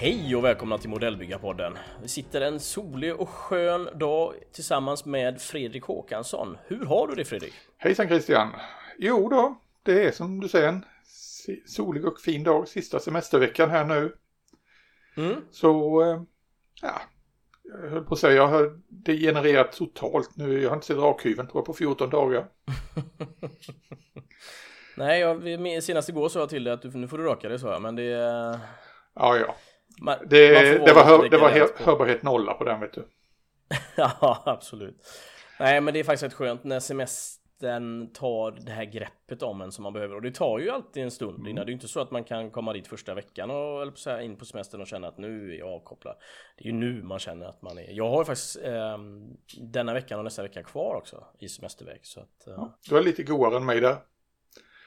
Hej och välkomna till Modellbyggarpodden. Vi sitter en solig och skön dag tillsammans med Fredrik Håkansson. Hur har du det Fredrik? Hejsan Christian! Jo då, det är som du säger en solig och fin dag, sista semesterveckan här nu. Mm. Så, eh, ja, jag höll på att säga, jag har degenererat totalt nu. Jag har inte sett rakhyveln tror jag på 14 dagar. Nej, jag, senast igår sa jag till dig att du, nu får du raka dig så jag, men det... Ja, ja. Man, det, det, var, hör, det var hörbarhet nolla på den vet du. ja, absolut. Nej, men det är faktiskt rätt skönt när semestern tar det här greppet om en som man behöver. Och det tar ju alltid en stund mm. innan. Det är inte så att man kan komma dit första veckan och eller så här, in på semestern och känna att nu är jag avkopplad. Det är ju nu man känner att man är. Jag har ju faktiskt eh, denna veckan och nästa vecka kvar också i semesterväg. Så att, eh. ja, du är lite godare än mig där.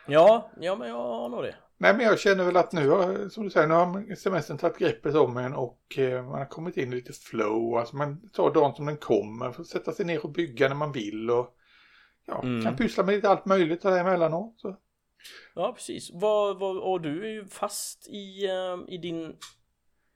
Ja, ja men jag har nog det. Nej men jag känner väl att nu har, som du säger, nu har semestern tagit greppet om en och eh, man har kommit in i lite flow. Alltså man tar dagen som den kommer, får sätta sig ner och bygga när man vill och ja, mm. kan pyssla med lite allt möjligt däremellanåt. Så. Ja precis. Vad, vad, och du är ju fast i, uh, i din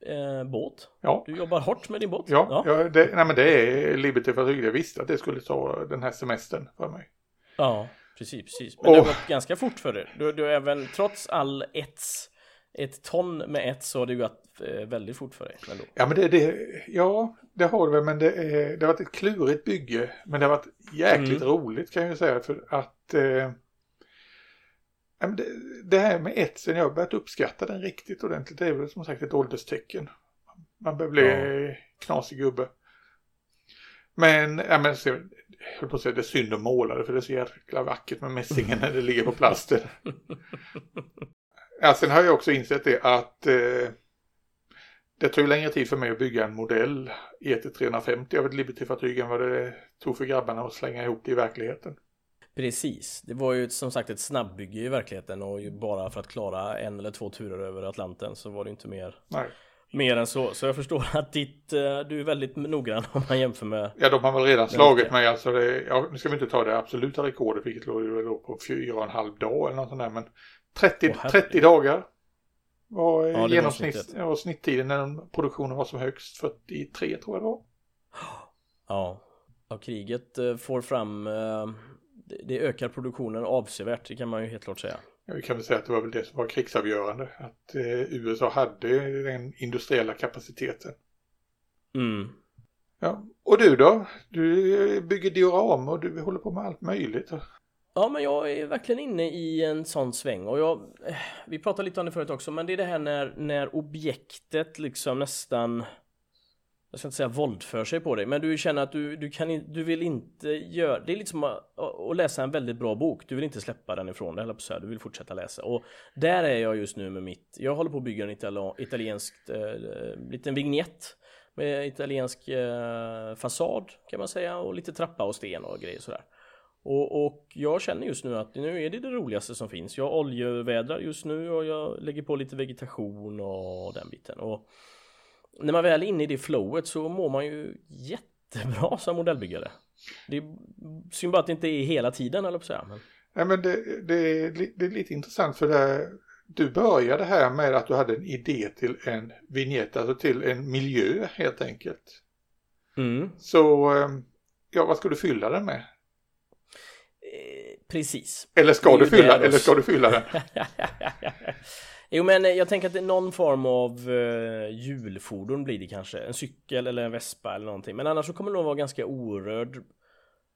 eh, båt. Ja. Du jobbar hårt med din båt. Ja, ja. ja det, nej, men det är Liberty för att jag visste att det skulle ta den här semestern för mig. Ja. Precis, precis. Men oh. det har gått ganska fort för dig. Du, du även, trots all ets, ett ton med ett så har det gått eh, väldigt fort för dig. Ändå. Ja, men det, det, ja, det har det väl, men det, är, det har varit ett klurigt bygge. Men det har varit jäkligt mm. roligt kan jag säga. För att eh, det, det här med etsen, jag har börjat uppskatta den riktigt ordentligt. Det är väl som sagt ett ålderstecken. Man börjar bli ja. knasig gubbe. Men, ja, men jag höll på att säga det är synd att måla det för det är så jäkla vackert med mässingen när det ligger på plasten. ja, sen har jag också insett det att eh, det ju längre tid för mig att bygga en modell ET350 av ett Liberty-fartyg än vad det tog för grabbarna att slänga ihop det i verkligheten. Precis, det var ju som sagt ett snabbbygge i verkligheten och bara för att klara en eller två turer över Atlanten så var det inte mer. Nej. Mer än så, så jag förstår att ditt, eh, du är väldigt noggrann om man jämför med Ja de har väl redan slagit mig alltså det, ja, nu ska vi inte ta det absoluta rekordet vilket låg på fyra och en halv dag eller något sånt där men 30, oh, 30 dagar var ja, genomsnitt, var, snitttiden när produktionen var som högst 43 tror jag det var. Ja, av kriget eh, får fram eh, det ökar produktionen avsevärt, det kan man ju helt klart säga. Ja, vi kan väl säga att det var väl det som var krigsavgörande. Att eh, USA hade den industriella kapaciteten. Mm. Ja, och du då? Du bygger dioram och du håller på med allt möjligt. Ja, men jag är verkligen inne i en sån sväng och jag, eh, vi pratade lite om det förut också, men det är det här när, när objektet liksom nästan jag ska inte säga våldför sig på dig, men du känner att du, du, kan, du vill inte göra, det är lite som att, att läsa en väldigt bra bok, du vill inte släppa den ifrån dig, eller så här, du vill fortsätta läsa. Och där är jag just nu med mitt, jag håller på att bygga en itali italiensk eh, liten vignett med italiensk eh, fasad kan man säga och lite trappa och sten och grejer sådär. Och, och, jag känner just nu att nu är det det roligaste som finns. Jag oljevädrar just nu och jag lägger på lite vegetation och den biten. Och när man väl är inne i det flowet så mår man ju jättebra som modellbyggare. Det är synd bara att det inte är hela tiden eller på så men... Nej men det, det, det, är lite intressant för det, du började här med att du hade en idé till en vignett, alltså till en miljö helt enkelt. Mm. Så, ehm, ja vad ska du fylla den med? Eh, precis. Eller ska, du fylla, eller ska du fylla den? Jo men eh, jag tänker att det är någon form av uh, hjulfordon blir det kanske. En cykel eller en vespa eller någonting. Men annars så kommer det nog vara ganska orörd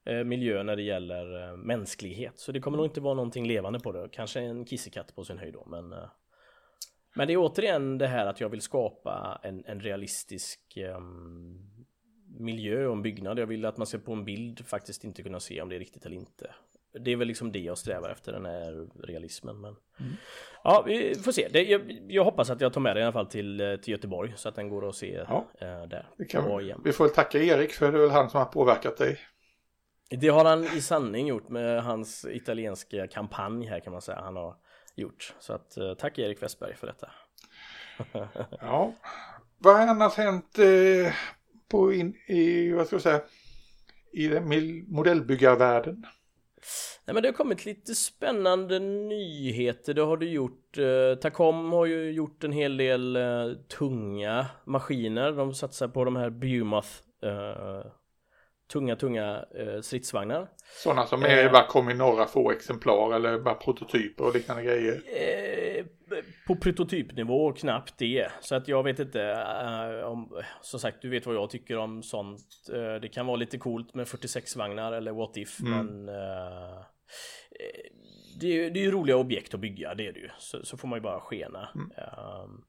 uh, miljö när det gäller uh, mänsklighet. Så det kommer nog inte vara någonting levande på det. Kanske en kissekatt på sin höjd då. Men, uh, men det är återigen det här att jag vill skapa en, en realistisk um, miljö och en byggnad. Jag vill att man ska på en bild faktiskt inte kunna se om det är riktigt eller inte det är väl liksom det jag strävar efter, den här realismen. Men... Mm. Ja, vi får se. Det, jag, jag, hoppas att jag tar med den i alla fall till, eh, till Göteborg så att den går att se ja. äh, där. Vi, kan, vi får väl tacka Erik för det är väl han som har påverkat dig. Det har han i sanning gjort med hans italienska kampanj här kan man säga. Han har gjort. Så att eh, tack Erik Westberg för detta. ja, vad har annars hänt eh, på in, i, vad ska jag säga, i den modellbyggarvärlden? Nej men det har kommit lite spännande nyheter, det har du gjort. Eh, Tacom har ju gjort en hel del eh, tunga maskiner. De satsar på de här Biomoth eh, tunga, tunga eh, stridsvagnar. Sådana som är eh, bara kom i några få exemplar eller bara prototyper och liknande grejer? Eh, på prototypnivå knappt det. Så att jag vet inte eh, om, som sagt, du vet vad jag tycker om sånt. Eh, det kan vara lite coolt med 46 vagnar eller what if, mm. men eh, det, är, det är ju roliga objekt att bygga, det är det ju. Så, så får man ju bara skena. Mm. Um,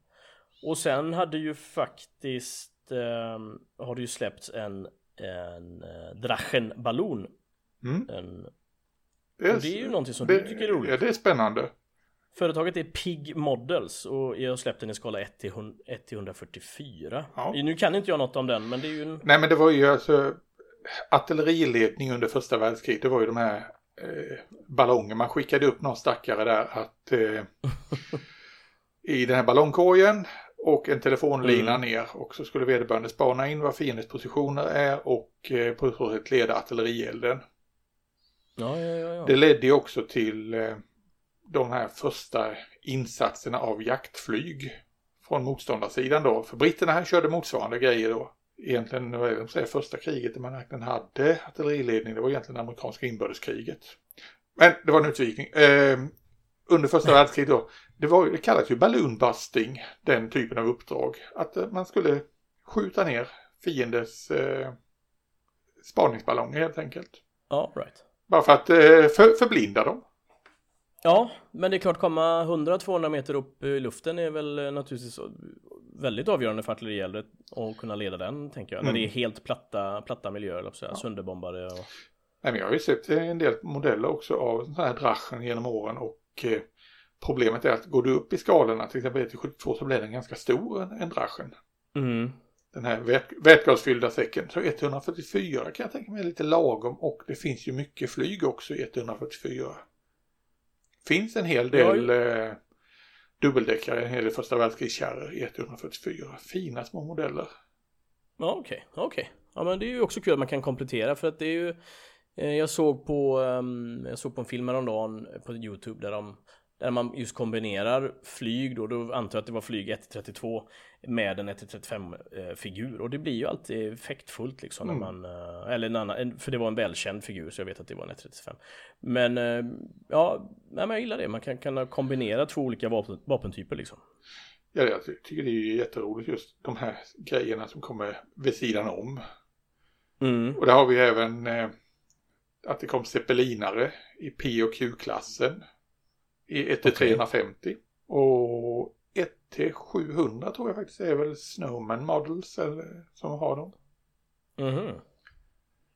och sen hade ju faktiskt um, har det ju släppts en en uh, Drachenballon. Mm. En, det, är, det är ju någonting som det, du tycker är roligt. Ja, det är spännande. Företaget är Pig Models och jag har släppt den i skala 1 till, 1 till 144. Ja. Nu kan inte jag något om den men det är ju en... Nej men det var ju alltså artilleriledning under första världskriget. Det var ju de här eh, ballonger. Man skickade upp någon stackare där att eh, i den här ballongkorgen och en telefonlina mm. ner och så skulle vederbörande spana in vad fiendens positioner är och eh, på så sätt leda artillerielden. Ja, ja, ja. Det ledde ju också till eh, de här första insatserna av jaktflyg från motståndarsidan då. För britterna här körde motsvarande grejer då. Egentligen, vad är det säger, första kriget där man verkligen hade artilleriledning, det var egentligen amerikanska inbördeskriget. Men det var en utvikning. Eh, under första världskriget då, det, var, det kallas ju balloonbusting, den typen av uppdrag. Att eh, man skulle skjuta ner fiendes eh, spaningsballonger helt enkelt. Ja, right. Bara för att eh, för, förblinda dem. Ja, men det är klart komma 100-200 meter upp i luften är väl eh, naturligtvis väldigt avgörande för artillerieldet och kunna leda den tänker jag. Mm. När det är helt platta, platta miljöer, så ja. sönderbombade och... Nej, men jag har ju sett en del modeller också av sådana här Drachen genom åren och eh, problemet är att går du upp i skalorna, till exempel till 72 så blir den ganska stor, en, en Drachen. Mm. Den här vät, vätgasfyllda säcken. Så 144 kan jag tänka mig är lite lagom och det finns ju mycket flyg också i 144. Finns en hel del eh, dubbeldäckare, en hel del första världskrigskärror i 144. Fina små modeller. Ja okej, okay, okej. Okay. Ja men det är ju också kul att man kan komplettera för att det är ju eh, Jag såg på um, Jag såg på en film häromdagen på Youtube där de där man just kombinerar flyg då, då antar jag att det var flyg 1-32 med en 1-35 eh, figur och det blir ju alltid effektfullt liksom mm. när man, eh, eller en annan, för det var en välkänd figur så jag vet att det var en 1-35 Men eh, ja, men jag gillar det, man kan kunna kombinera två olika vapen, vapentyper liksom Ja, jag tycker det är jätteroligt just de här grejerna som kommer vid sidan om. Mm. Och där har vi även eh, att det kom zeppelinare i P och Q-klassen i 1 till 350. Och 1 till 700 tror jag faktiskt är väl Snowman Models eller, som har dem. Mhm.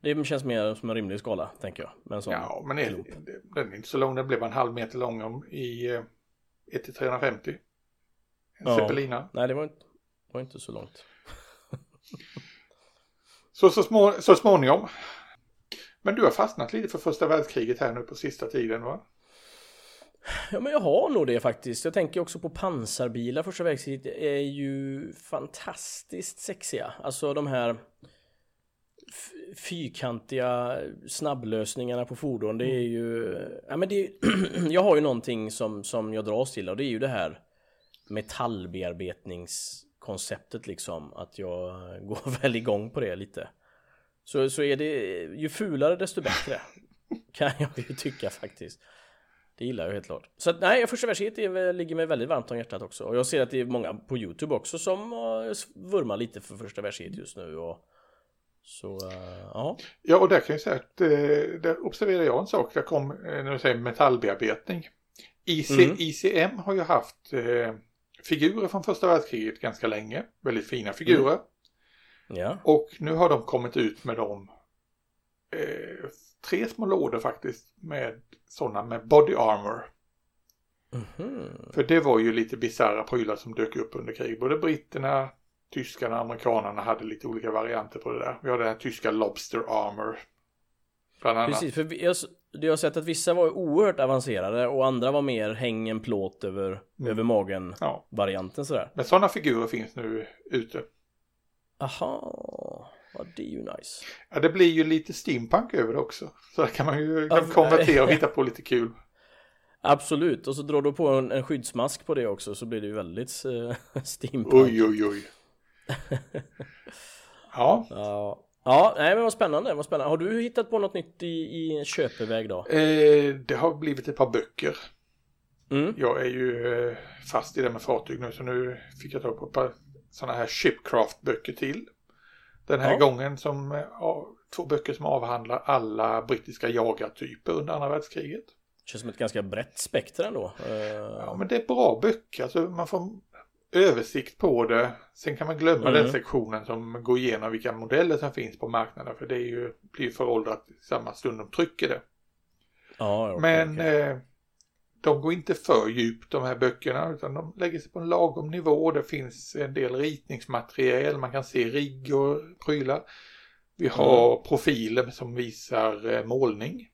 Det känns mer som en rimlig skala, tänker jag. Men ja, men är, den är inte så lång. Den blev en halv meter lång om, i 1 till 350. En ja. Zeppelina. Nej, det var inte, var inte så långt. så, så, små, så småningom. Men du har fastnat lite för första världskriget här nu på sista tiden va? Ja men jag har nog det faktiskt. Jag tänker också på pansarbilar. Första världskriget är ju fantastiskt sexiga. Alltså de här fyrkantiga snabblösningarna på fordon. Det är ju... Ja men det är, Jag har ju någonting som, som jag dras till och det är ju det här metallbearbetningskonceptet liksom. Att jag går väl igång på det lite. Så, så är det ju fulare desto bättre. Kan jag ju tycka faktiskt. Det gillar jag helt klart. Så att, nej, första världskriget ligger mig väldigt varmt om hjärtat också. Och jag ser att det är många på Youtube också som uh, vurmar lite för första världskriget just nu. Och, så, uh, ja. Ja, och där kan jag säga att uh, där observerar jag en sak. Där kom, uh, när du säger metallbearbetning. IC, mm. ICM har ju haft figurer från första världskriget ganska länge. Väldigt fina figurer. Mm. Ja. Och nu har de kommit ut med dem tre små lådor faktiskt med sådana med body armor. Mm-hmm. För det var ju lite bisarra prylar som dök upp under krig. Både britterna, tyskarna och amerikanerna hade lite olika varianter på det där. Vi har den här tyska Lobster Armor. Bland annat. Precis, för jag, jag har sett att vissa var oerhört avancerade och andra var mer häng en plåt över, mm. över magen ja. sådär. Men sådana figurer finns nu ute. Aha. Det är ju nice. Ja, det blir ju lite steampunk över det också. Så där kan man ju Ja, konvertera och hitta på lite kul. Absolut, och så drar du på en, en skyddsmask på det också så blir det ju väldigt uh, steampunk. Oj, oj, oj. Ja, Ja. ja, nej men vad spännande, vad spännande. Har du hittat på något nytt i, i köpeväg då? eh, det har blivit ett par böcker. Mm. Jag är ju eh, fast i det med fartyg nu så nu fick jag tag på ett par sådana här Shipcraft-böcker till. Den här Ja. gången som eh, ja, två böcker som avhandlar alla brittiska jagartyper under andra världskriget. Känns som ett ganska brett spektra ändå. Eh, Ja men det är bra böcker, alltså man får översikt på det. Sen kan man glömma Mm. den sektionen som går igenom vilka modeller som finns på marknaden för det är ju, blir föråldrat i samma stund de trycker det. ja, okej, Men eh, de går inte för djupt de här böckerna utan de lägger sig på en lagom nivå. Det finns en del ritningsmaterial, man kan se rigg och prylar. Vi har Mm. profiler som visar eh, målning.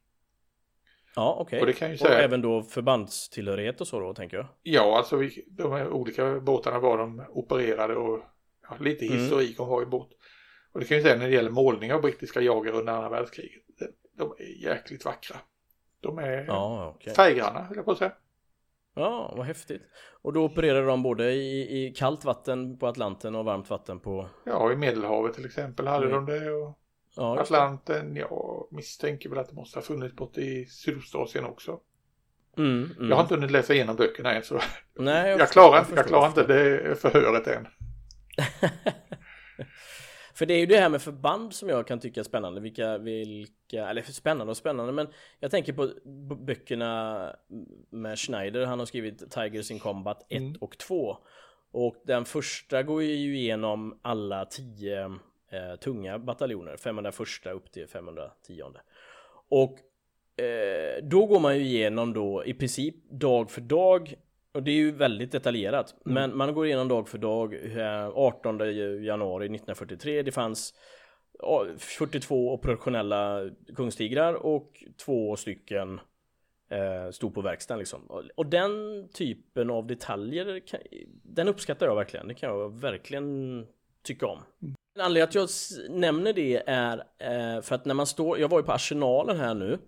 Ja, okej. och det kan ju Och säga- även då förbandstillhörighet och så då, tänker jag. Ja, alltså vi, de här olika båtarna var de opererade och ja, lite Mm. historik om varje båt. Och det kan ju säga när det gäller målning av brittiska jagare under andra världskriget. De är jäkligt vackra. De är Ja, okej. färggranna, höll jag på att säga. Ja, vad häftigt. Och då opererar de både i, i kallt vatten på Atlanten och varmt vatten på... Ja, i Medelhavet till exempel hade Mm. de det. Och Ja. Atlanten, jag misstänker väl att det måste ha funnits borta i Sydostasien också. Mm, mm. Jag har inte hunnit läsa igenom böckerna än så Nej, jag, förstår, klarar, förstår, jag klarar inte det förhöret än. För det är ju det här med förband som jag kan tycka är spännande. Vilka, vilka, eller spännande och spännande, men jag tänker på böckerna med Schneider. Han har skrivit Tigers in Combat 1 Mm. och 2. Och den första går ju igenom alla 10 eh, tunga bataljoner. 501 upp till 510. Och eh, då går man ju igenom då i princip dag för dag och det är ju väldigt detaljerat. Mm. Men man går igenom dag för dag. eh, 18 januari 1943. Det fanns ja, 42 operationella kungstigrar och två stycken eh, stod på verkstaden liksom. Och, den typen av detaljer, den uppskattar jag verkligen. Det kan jag verkligen tycka om. En anledning att jag nämner det är eh, för att när man står, jag var ju på Arsenalen här nu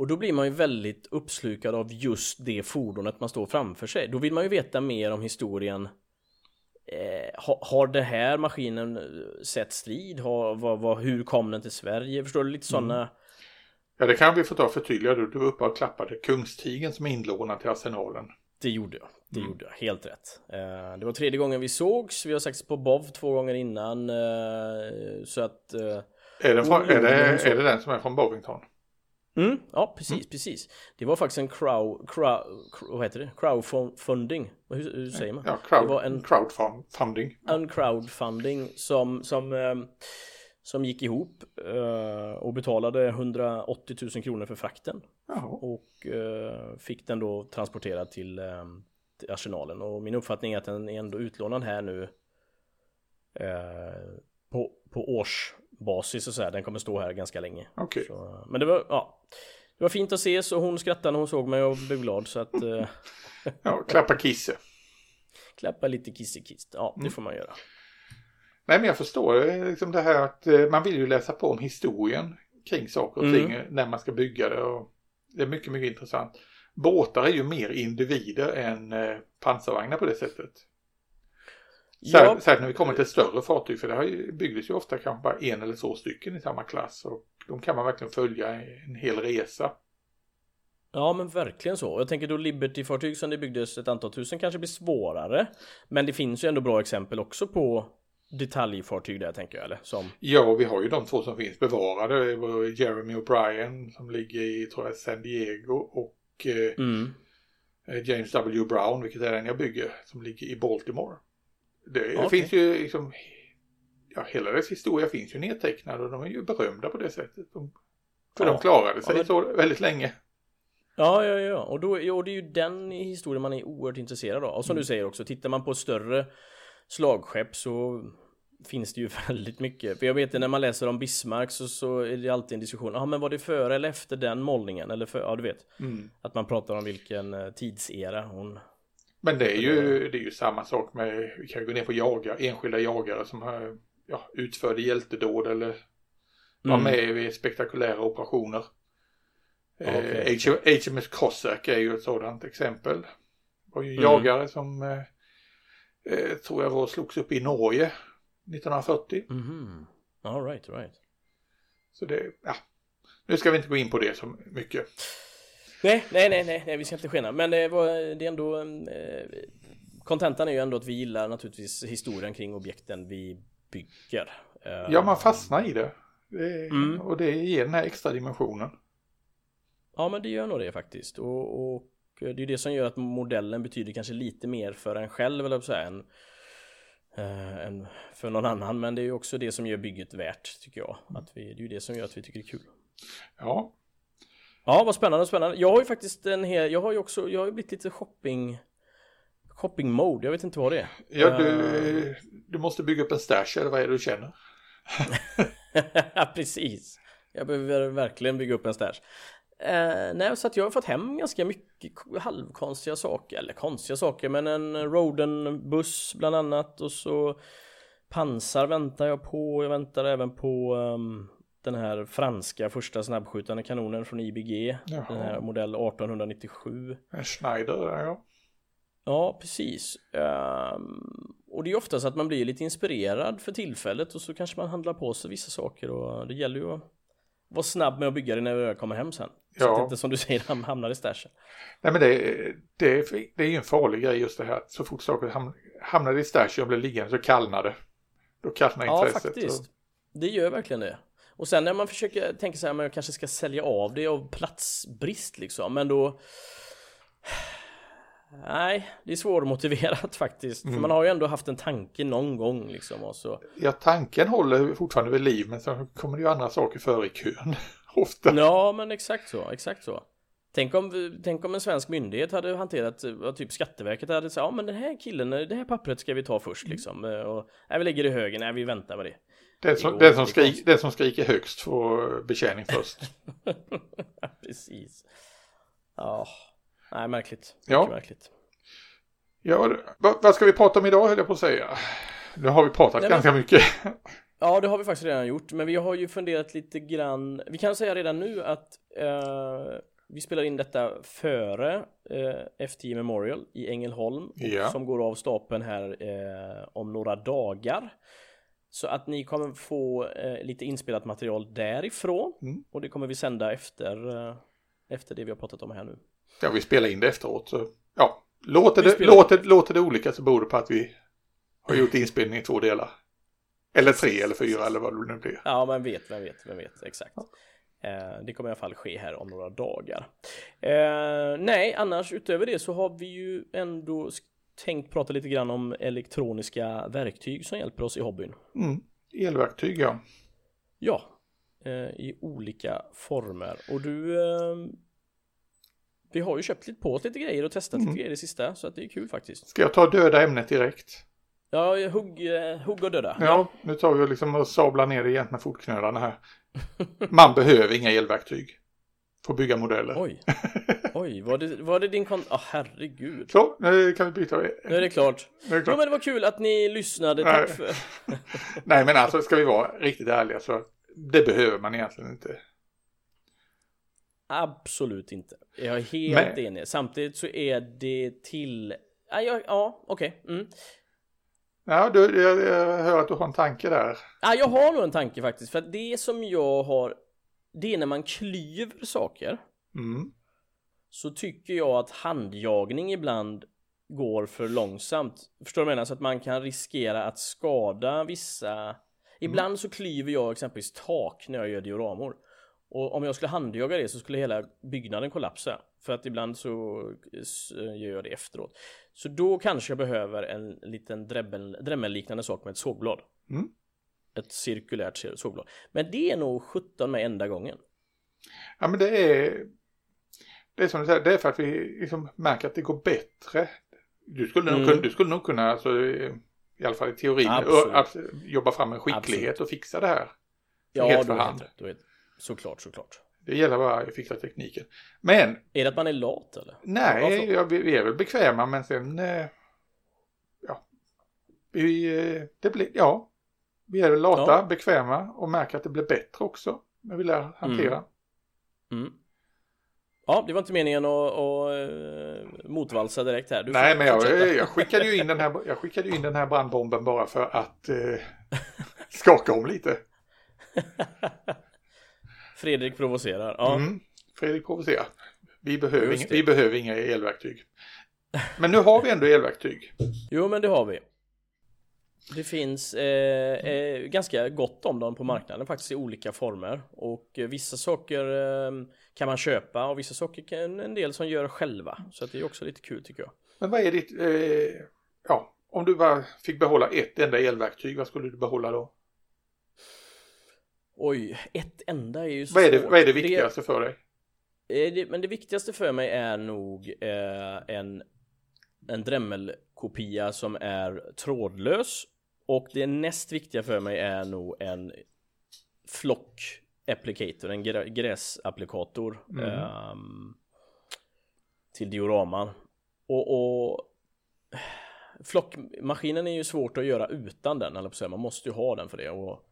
och då blir man ju väldigt uppslukad av just det fordonet man står framför sig. Då vill man ju veta mer om historien. Eh, har, har det här maskinen eh, sett strid? Har, vad, vad, hur kom den till Sverige? Förstår du? Lite sådana. Ja, det kan vi få ta och förtydliga. Du, var uppe och klappade Kungstigen som är inlånad till arsenalen. Det gjorde jag. Det Mm. gjorde jag. Helt rätt. Eh, det var tredje gången vi sågs. Vi har sagts på BOV två gånger innan. Eh, så att... Eh, Är, den från, Oh, är, det, men så- är det den som är från Bovington? Mm, ja, precis, precis. Det var faktiskt en crowd, crowd, crowd vad heter det? Crowdfunding. Hur, hur säger man? Ja, crowd, Det var en- crowdfunding. En crowdfunding som, som, eh, som gick ihop eh, och betalade 180 000 kronor för frakten Jaha. och eh, fick den då transporterad till, till arsenalen och min uppfattning är att den är ändå utlånad här nu på, på årsbasis och så här. Den kommer stå här ganska länge. Okej. Så, men det var, ja. Det var fint att ses och hon skrattade när hon såg mig och blev glad så att eh, Ja, klappa Kisse. klappa lite kissekist. Ja, Mm. det får man göra. Nej, men jag förstår eh, liksom det här att eh, man vill ju läsa på om historien kring saker och Mm. ting när man ska bygga det. Och det är mycket, mycket intressant. Båtar är ju mer individer än pansarvagnar på det sättet. Ja, Särskilt särskilt när vi kommer till större fartyg för det ju, byggdes ju ofta kanske bara en eller två stycken i samma klass och de kan man verkligen följa en hel resa. ja, men verkligen så. Jag tänker då Liberty-fartyg som det byggdes ett antal tusen kanske blir svårare. Men det finns ju ändå bra exempel också på detaljfartyg där tänker jag eller som Ja, vi har ju de två som finns bevarade. Jeremy O'Brien som ligger i, tror jag, San Diego och eh, mm. eh, James W. Brown, vilket är den jag bygger, som ligger i Baltimore. Det Okej. finns ju liksom, ja, hela dess historia finns ju nedtecknad och de är ju berömda på det sättet. De, för Ja. de klarade sig Ja, men- så väldigt länge. Ja, ja, ja. Och, då, ja, och det är ju den historien man är oerhört intresserad av. Och som Mm. du säger också, tittar man på större slagskepp så finns det ju väldigt mycket. För jag vet när man läser om Bismarck så, så är det alltid en diskussion. Ja, men var det före eller efter den målningen? Eller för, ja, du vet. Mm. Att man pratar om vilken eh, tidsera hon... Men det är ju, det är ju samma sak med, vi kan gå ner på jagar, enskilda jagare som har, ja, utförde hjältedåd eller var Mm. med vid spektakulära operationer. Okej. Eh, HMS Cossack är ju ett sådant exempel. Det var ju Mm. jagare som eh, eh, tror jag var slogs upp i Norge 1940. Mhm. All right, right. Så det, ja. Nu ska vi inte gå in på det så mycket. Nej, nej, nej, nej, nej, vi ska inte skena. Men det, var, det är ändå... eh, Kontentan är ju ändå att vi gillar naturligtvis historien kring objekten vi bygger. Eh, Ja, man fastnar i det. Mm. Och det ger den här extra dimensionen. Ja, men det gör nog det faktiskt. Och, och det är det som gör att modellen betyder kanske lite mer för en själv, eller så här, än, eh, än för någon annan. Men det är ju också det som gör bygget värt, tycker jag. Att vi, det är ju det som gör att vi tycker det är kul. Ja, Ja, vad spännande, spännande. Jag har ju faktiskt en hel, jag har ju också, jag har ju blivit lite shopping Shopping mode, jag vet inte vad det är. ja du, Eh, du måste bygga upp en stash eller vad är det du känner? Precis. Jag behöver verkligen bygga upp en stash. Eh, nej, så att jag har fått hem ganska mycket halvkonstiga saker, eller konstiga saker, men en Roden-buss bland annat och så pansar väntar jag på. Jag väntar även på ehm, den här franska första snabbskjutande kanonen från IBG. Jaha. Den här modell 1897. En Schneider, ja. Ja, precis. Ehm, och det är ofta så att man blir lite inspirerad för tillfället och så kanske man handlar på sig vissa saker och det gäller ju att vara snabb med att bygga det när väl kommer hem sen. Så Ja. att det inte som du säger ham- hamnar i stashen. Nej men det, det, det är ju en farlig grej just det här så fort saker ham- hamnar i stashen och blir liggande så kallnar det. Då kallnar Ja, intresset. faktiskt. Och, Det gör verkligen det. Och sen när man försöker tänka så här, men jag kanske ska sälja av det av platsbrist liksom, men då Nej, det är svårmotiverat faktiskt. För Mm. man har ju ändå haft en tanke någon gång liksom och så ja, tanken håller fortfarande vid liv men så kommer det ju andra saker före i kön. Ofta. Ja, men exakt så, exakt så. Tänk om, tänk om en svensk myndighet hade hanterat, typ Skatteverket hade sagt, ja men den här killen, det här pappret ska vi ta först liksom. Eh, Och, nej, vi lägger det i högen, nej vi väntar med det. Den som, den, som skrik, den som skriker högst får betjäning först. Precis. Ja, nej märkligt. Ja. Märkligt. Ja, vad, vad ska vi prata om idag höll jag på att säga. Nu har vi pratat Nej, men- ganska mycket. Ja, det har vi faktiskt redan gjort, men vi har ju funderat lite grann. Vi kan säga redan nu att eh, vi spelar in detta före eh, FTI Memorial i Ängelholm Ja. som går av stapeln här eh, om några dagar. Så att ni kommer få eh, lite inspelat material därifrån Mm. och det kommer vi sända efter, eh, efter det vi har pratat om här nu. Ja, vi spelar in det efteråt. Så, ja, låter Vi det, låter, låter det olika så beror det på att vi har gjort inspelning i två delar. Eller tre eller fyra eller vad det nu blir. Ja, men vet, vem vet, vem vet, exakt. Eh, det kommer i alla fall ske här om några dagar. Eh, nej, annars utöver det så har vi ju ändå tänkt prata lite grann om elektroniska verktyg som hjälper oss i hobbyn. Mm. Elverktyg ja. Ja, eh, i olika former. Och du, eh, vi har ju köpt lite på oss lite grejer och testat Mm. lite grejer det sista, så att det är kul faktiskt. Ska jag ta döda ämnet direkt? Ja, hugg, eh, hugg och döda. Ja, nu tar vi liksom och sablar ner det igen med fotknölarna här. Man behöver inga elverktyg. Att bygga modeller. Oj, oj, var det, var det din kon... Ah, herregud. Så, nu kan vi byta. Nu är det klart. Nu är det Jo klart. men det var kul att ni lyssnade, Nej. tack för... Nej men alltså ska vi vara riktigt ärliga så det behöver man egentligen inte. Absolut inte. Jag är helt Men- enig. Samtidigt så är det till... Ja, ja, ja okej. Mm. Ja, du, jag, jag hör att du har en tanke där. Ja, jag har nog en tanke faktiskt. För att det som jag har... Det är när man klyver saker. Mm. Så tycker jag att handjagning ibland går för långsamt. Förstår du vad jag menar? Så att man kan riskera att skada vissa... Ibland så klyver jag exempelvis tak när jag gör dioramor. Och om jag skulle handjaga det så skulle hela byggnaden kollapsa. För att ibland så gör jag det efteråt. Så då kanske jag behöver en liten dremmelliknande sak med ett sågblad. Mm. Ett cirkulärt sågblad. Men det är nog 17 med enda gången. Ja men det är Det är som du säger, det är för att vi liksom märker att det går bättre. Du skulle nog, Mm. kunna, du skulle nog kunna, alltså, i alla fall i teorin, Absolut. ö- att jobba fram en skicklighet Absolut. och fixa det här. Ja, Helt för vet, hand. du vet. Såklart, såklart. Det gäller bara att fixa tekniken. Men Är det att man är lat eller? nej, ja, vi, vi är väl bekväma men sen, eh, ja, vi, eh, det blir, ja, Vi är lata, Ja. bekväma och märker att det blir bättre också. När vi lär hantera. Mm. Ja, det var inte meningen att, att eh, motvalsa direkt här. Du Nej, men jag, jag, skickade ju in den här, jag skickade in den här brandbomben bara för att eh, skaka om lite. Fredrik provocerar. Ja. Mm. Fredrik provocerar. Vi behöver, inga, vi behöver inga elverktyg. Men nu har vi ändå elverktyg. Jo, men det har vi. Det finns eh, eh, ganska gott om dem på marknaden faktiskt i olika former och eh, vissa saker eh, kan man köpa och vissa saker kan en del som gör själva så att det är också lite kul tycker jag. Men vad är ditt, eh, ja, om du bara fick behålla ett enda elverktyg, vad skulle du behålla då? Oj, ett enda är ju så Vad är det, svårt. vad är det viktigaste för dig? Eh, det, men det viktigaste för mig är nog eh, en, en Dremel-kopia som är trådlös och det näst viktiga för mig är nog en flock applicator, en grä, gräsapplikator Mm. ehm, till dioraman. Och, och flockmaskinen är ju svårt att göra utan den, eller på man måste ju ha den för det och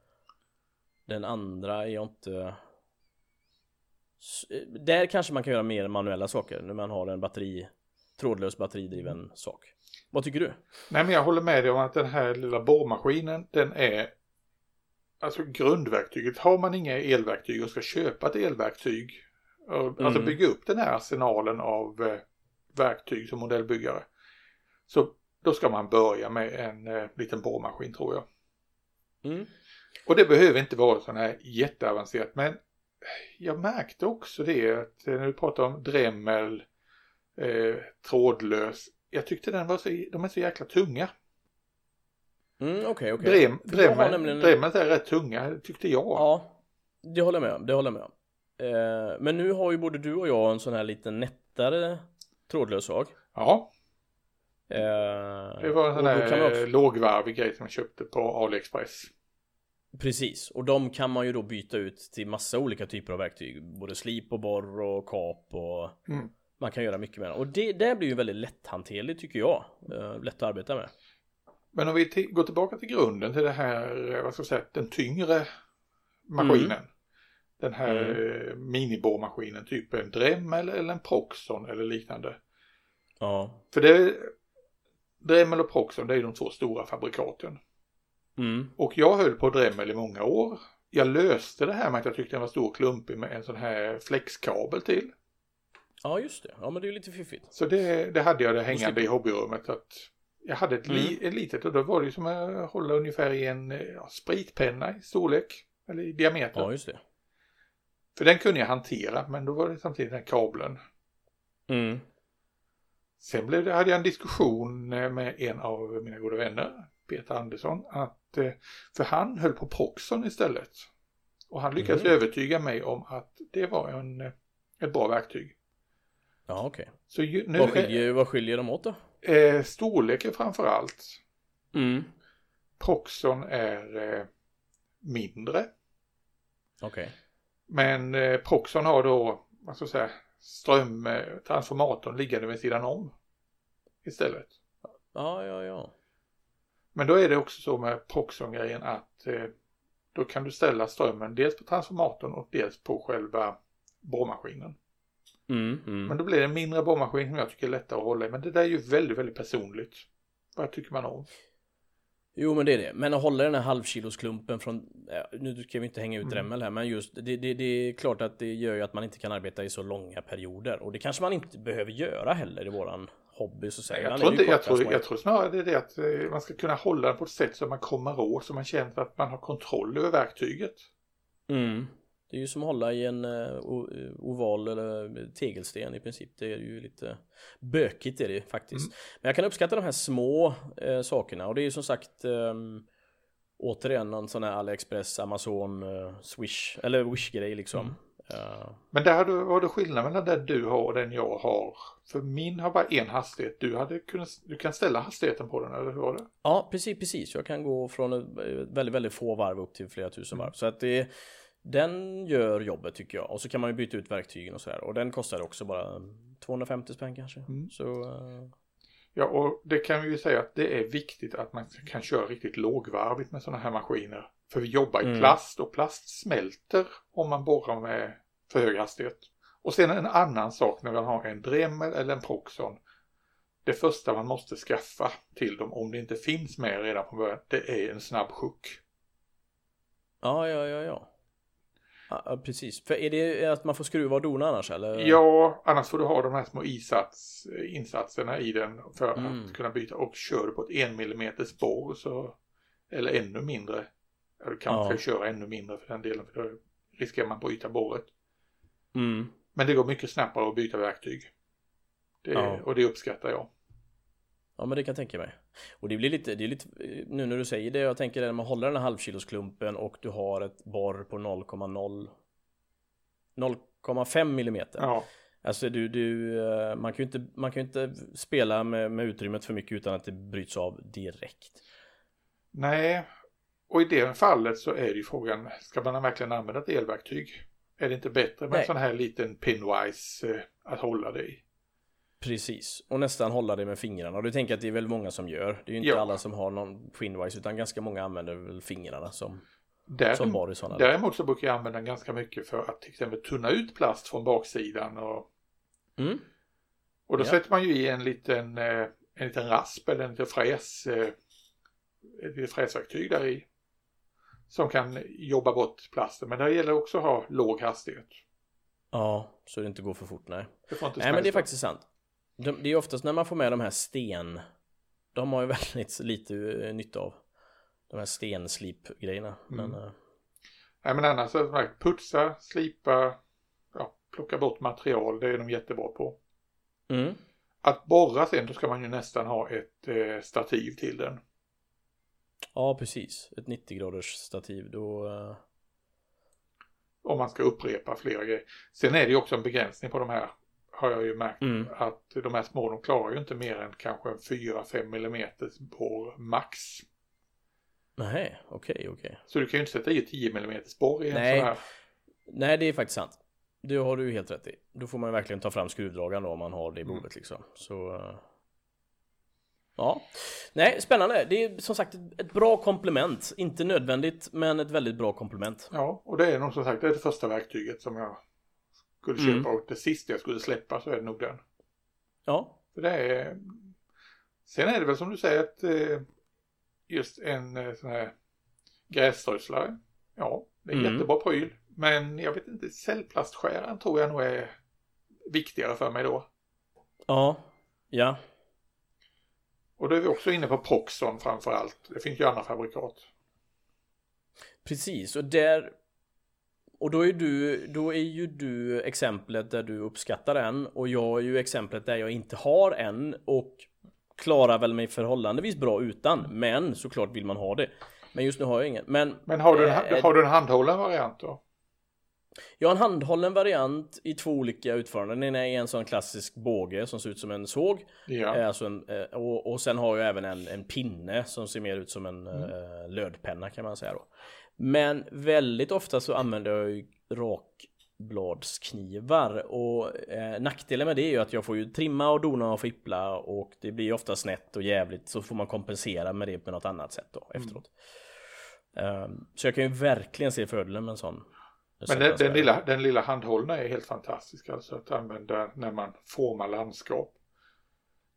den andra är jag inte där kanske man kan göra mer manuella saker när man har en batteri trådlös batteridriven sak. Vad tycker du? Nej men jag håller med dig om att den här lilla borrmaskinen den är Alltså grundverktyget. Har man inga elverktyg och ska köpa ett elverktyg Alltså Mm. bygga upp den här arsenalen av eh, verktyg som modellbyggare. Så då ska man börja med en eh, liten borrmaskin tror jag. Mm. Och det behöver inte vara sån här jätteavancerat men jag märkte också det att eh, när du pratar om Dremel eh, trådlös. Jag tyckte den var så, de är så jäkla tunga. Mm, okej, okej. Drem, nämligen- är rätt tunga tyckte jag. Ja, det håller jag med om. Det håller jag med om. Eh, men nu har ju både du och jag en sån här lite nättare trådlös sak. Ja, Eh, det var en sån här också- eh, lågvarvig grej som jag köpte på AliExpress. Precis, och de kan man ju då byta ut till massa olika typer av verktyg. Både slip och borr och kap och Mm. Man kan göra mycket med den. Och det där blir ju väldigt lätthanterligt tycker jag. Eh, lätt att arbeta med. Men om vi ti- går tillbaka till grunden till det här, eh, vad ska jag säga, den tyngre maskinen. Den här Mm. eh, miniborrmaskinen, typ en Dremel eller en Proxon eller liknande. Ja. För det, Dremel och Proxon det är de två stora fabrikaten. Mm. Och jag höll på Dremel i många år. Jag löste det här med att jag tyckte den var stor och klumpig med en sån här flexkabel till. Ja just det, ja men det är lite fiffigt. Så det, det hade jag det hängande i hobbyrummet. Att jag hade ett, li, Mm. ett litet och då var det som att hålla ungefär i en eh, ja, spritpenna i storlek. Eller i diameter. Ja just det. För den kunde jag hantera men då var det samtidigt den här kabeln. Mm. Sen blev det, hade jag en diskussion eh, med en av mina goda vänner, Peter Andersson, att eh, för han höll på Proxon istället. Och han lyckades Mhm. övertyga mig om att det var en, ett bra verktyg. Ja okej. Så ju, nu Vad, skiljer, vad skiljer de åt då? är eh, storleken framför allt. Mm. Proxon är eh, mindre. Okej. Men eh, Proxon har då, vad ska jag säga, strömtransformatorn liggande vid sidan om. Istället. Ja ja ja. Men då är det också så med Proxon-grejen att eh, då kan du ställa strömmen dels på transformatorn och dels på själva borrmaskinen. Mm, mm. Men då blir det en mindre borrmaskin som jag tycker är lättare att hålla i. Men det där är ju väldigt, väldigt personligt. Vad tycker man om? Jo men det är det. Men att hålla den här halvkilosklumpen från, nu ska vi inte hänga ut Mm. Dremel här, men just det, det, det är klart att det gör ju att man inte kan arbeta i så långa perioder. Och det kanske man inte behöver göra heller i våran hobby så säga. Jag tror, inte, jag, tror, jag tror snarare det är det att eh, man ska kunna hålla den på ett sätt så man kommer åt, så man känner att man har kontroll över verktyget. Mm. Det är ju som att hålla i en eh, eh, oval eller tegelsten i princip. Det är ju lite bökigt är det faktiskt. Mm. Men jag kan uppskatta de här små eh, sakerna och det är ju som sagt ehm, återigen någon sån här AliExpress, Amazon, eh, Swish eller Wish grej liksom. Mm. Eh, Men där har du, skillnad mellan den du har och den jag har. För min har bara en hastighet. Du, hade kunnat, du kan ställa hastigheten på den, eller hur var det? ja, precis, precis. Jag kan gå från eh, väldigt, väldigt få varv upp till flera tusen Mm. varv. Så att det den gör jobbet tycker jag. Och så kan man ju byta ut verktygen och så här. Och den kostar också bara 250 spänn kanske. Mm. Så eh, Ja, och det kan vi ju säga att det är viktigt att man kan köra riktigt lågvarvigt med sådana här maskiner. För vi jobbar i Mm. plast och plast smälter om man borrar med för hög hastighet. Och sen en annan sak när man har en Dremel eller en Proxon. Det första man måste skaffa till dem om det inte finns med redan från början, det är en snabb sjuck. Ja, ja, ja, ja. Ja, precis. För är det att man får skruva och dona annars eller? Ja, annars får du ha de här små isats, insatserna i den för Mm. att kunna byta. Och kör du på ett en millimeters borr så, eller ännu mindre, du kanske Ja. köra ännu mindre för den delen, för då riskerar man att bryta borret. Mm. Men det går mycket snabbare att byta verktyg. Det, Ja. Och det uppskattar jag. Ja men det kan jag tänka mig. Och det blir lite, det är lite, nu när du säger det, jag tänker när man håller den här halvkilosklumpen och du har ett borr på 0,0 0,5 millimeter. Ja, Alltså du, du, eh, man kan ju inte, man kan inte spela med, med utrymmet för mycket utan att det bryts av direkt. nej. Och i det fallet så är det ju frågan, ska man verkligen använda ett elverktyg? Är det inte bättre med Nej. en sån här liten pinwise eh, att hålla det i? Precis, och nästan hålla det med fingrarna. Och det tänker att det är väl många som gör. Det är ju inte Ja. alla som har någon Finwise utan ganska många använder väl fingrarna som, Där, som bar i sådana. Däremot så brukar jag använda ganska mycket för att till exempel tunna ut plast från baksidan och, Mm. och då Ja. sätter man ju i en liten, eh, en liten rasp eller en liten fräs, eh, ett litet fräsverktyg där i som kan jobba bort plasten. Men det gäller också att ha låg hastighet. Ja, så det inte går för fort, nej. Det Nej men det är faktiskt sant. De, det är oftast när man får med de här sten. De har ju väldigt lite eh, nytta av. De här stenslipgrejerna. Men Mm. eh, Nej men annars är det putsa, slipa, ja, plocka bort material, det är de jättebra på. mm. Att borra sen, då ska man ju nästan ha ett eh, stativ till den. Ja precis. Ett 90 graders stativ då. eh, Om man ska upprepa flera grejer. Sen är det ju också en begränsning på de här. Har jag ju märkt. Mm. Att de här små de klarar ju inte mer än kanske en 4-5 millimeters borr max. Nej, okej okej. Så du kan ju inte sätta i ett 10 millimeters borr i en Nej. sån här. Nej det är faktiskt sant. Det har du helt rätt i. Då får man verkligen ta fram skruvdragaren då om man har det i Mm. bordet liksom. Så eh, Ja, nej spännande. Det är som sagt ett bra komplement. Inte nödvändigt, men ett väldigt bra komplement. Ja, och det är nog som sagt det är det första verktyget som jag skulle Mm. köpa och det sista jag skulle släppa så är det nog den. Ja, För det är... Sen är det väl som du säger att eh, just en eh, sån här gräsströsslare. Ja, det är en Mm. jättebra pryl. Men jag vet inte, cellplastskäraren tror jag nog är viktigare för mig då. ja, ja. Och då är vi också inne på Proxon framför allt. Det finns ju andra fabrikat. Precis, och där och då är, du, då är ju du exemplet där du uppskattar en och jag är ju exemplet där jag inte har en och klarar väl mig förhållandevis bra utan men såklart vill man ha det. Men just nu har jag ingen. Men Men har du en, Eh, har du en handhållen variant då? jag har en handhållen variant i två olika utföranden. Den ena är en sån klassisk båge som ser ut som en såg. Ja. Eh, Alltså en, eh, och, och sen har jag även en, en pinne som ser mer ut som en Mm. lödpenna kan man säga då. Men väldigt ofta så använder jag ju rakbladsknivar och eh, nackdelen med det är ju att jag får ju trimma och dona och fippla och det blir ju ofta snett och jävligt så får man kompensera med det på något annat sätt då efteråt. Ehm, så jag kan ju verkligen se fördelen med en sån. Men den, den, lilla, den lilla handhållna är helt fantastisk alltså att använda när man formar landskap.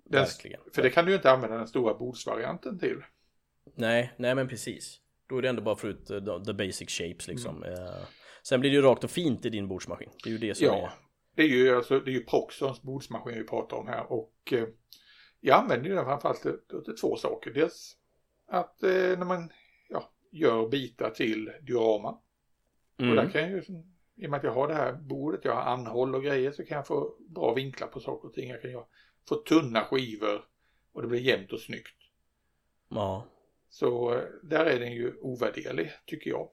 Den, Verkligen. för det kan du ju inte använda den stora bordsvarianten till. Nej, nej men precis. Då är det ändå bara för ut uh, the basic shapes liksom. Mm. Eh, sen blir det ju rakt och fint i din bordsmaskin. Det är ju det som Ja, är... det är ju alltså det är ju Proxons bordsmaskin vi pratar om här och eh, jag använder ju den framförallt till, till två saker. Dels att eh, när man ja, gör bitar till diorama och där Mm. kan jag ju i och med att jag har det här bordet, jag har anhåll och grejer så kan jag få bra vinklar på saker och ting. Jag kan ju få tunna skivor och det blir jämnt och snyggt. Ja. Så eh, där är den ju ovärderlig tycker jag.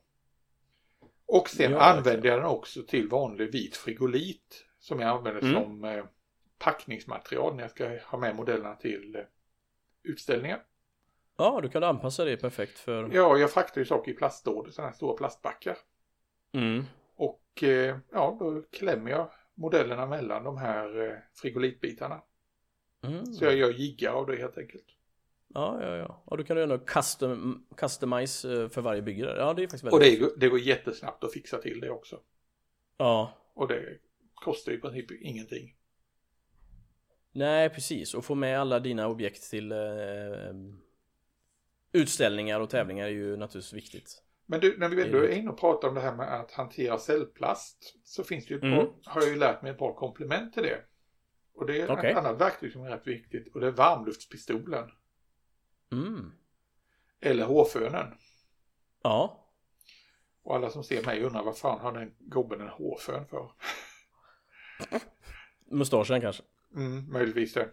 Och sen Ja, använder jag den också till vanlig vit frigolit som jag använder Mm. som eh, packningsmaterial när jag ska ha med modellerna till eh, utställningar. ja, du kan anpassa det perfekt för... Ja, jag fraktar ju saker i plastlådor, sådana här stora plastbackar. Mm. Och eh, ja, då klämmer jag modellerna mellan de här frigolitbitarna. Mm. Så jag gör jiggar av det helt enkelt. Ja, ja, ja. Och då kan du göra custom, customize eh, för varje bygge där. Ja, det är faktiskt väldigt Och det, går- det går jättesnabbt att fixa till det också. Ja. Och det kostar ju i princip ingenting. Nej, precis. Och få med alla dina objekt till eh, utställningar och tävlingar är ju naturligtvis viktigt. Men du, när vi ändå är inne och pratar om det här med att hantera cellplast så finns det ju Mm. par, har jag ju lärt mig ett par komplement till det. Och det är Okej. ett annat verktyg som är rätt viktigt och det är varmluftspistolen. Mm. Eller hårfönen. Ja. Och alla som ser mig undrar vad fan har den gobben en hårfön för? Mustaschen kanske. Mm, möjligtvis det.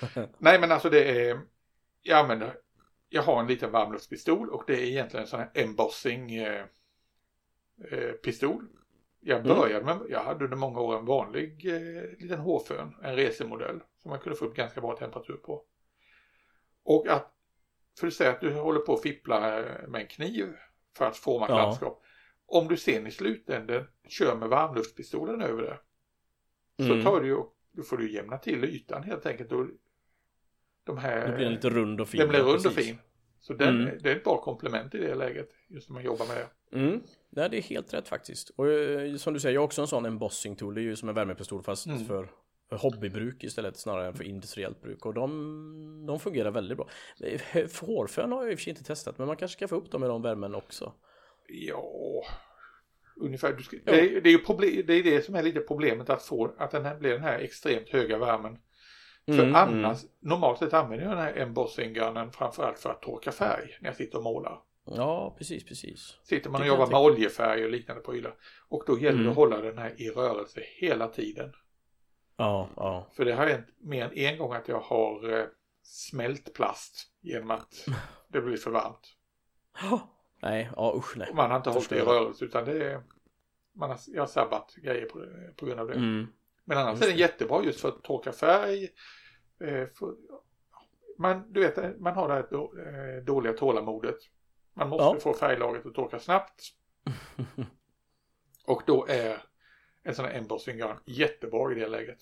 Nej men alltså det är, jag använder, jag har en liten varmluftspistol och det är egentligen en sån här embossing eh, eh, pistol. Jag Mm. började med, jag hade under många år en vanlig eh, liten hårfön, en resemodell som man kunde få upp ganska bra temperatur på. Och att, för att säga att du håller på att fippla med en kniv för att forma ett Ja. landskap. Om du sen i slutänden kör med varmluftspistolen över det så Mm. tar du ju, då får du jämna till ytan helt enkelt. Och de här, Då blir den lite rund och fin. den blir rund och fin. Så den, Mm. det är ett bra komplement i det läget, just när man jobbar med det. Mm. Nej, det är helt rätt faktiskt. Och eh, som du säger, jag har också en sån embossing tool. Det är ju som en värmepistol fast Mm. för hobbybruk istället snarare än för industriellt bruk. Och de, de fungerar väldigt bra. Hårfön har jag i och för sig inte testat, men man kanske ska få upp dem i de värmen också. Ja, ungefär. Ska, det, är, det, är problem, det är det som är lite problemet att få, att den här blir den här extremt höga värmen. För Mm, annars, normalt sett använder jag den här embossing gunnen framförallt för att torka färg när jag sitter och målar. Ja, precis, precis. Sitter man och Det jobbar med oljefärg och liknande prylar. Och då gäller det Mm. att hålla den här i rörelse hela tiden. Ja, ja. För det har hänt mer än en gång att jag har eh, smält plast genom att det blir för varmt. Nej, ja usch nej. Och man har inte hållit det i rörelse utan det är, man har, jag har sabbat grejer på, på grund av det. Mm. Men annars Just är den det. jättebra just för att torka färg. Eh, för, man, du vet, man har det här då, eh, dåliga tålamodet. Man måste Ja. få färglagret att torka snabbt. Och då är en sån här embossing gun jättebra i det läget.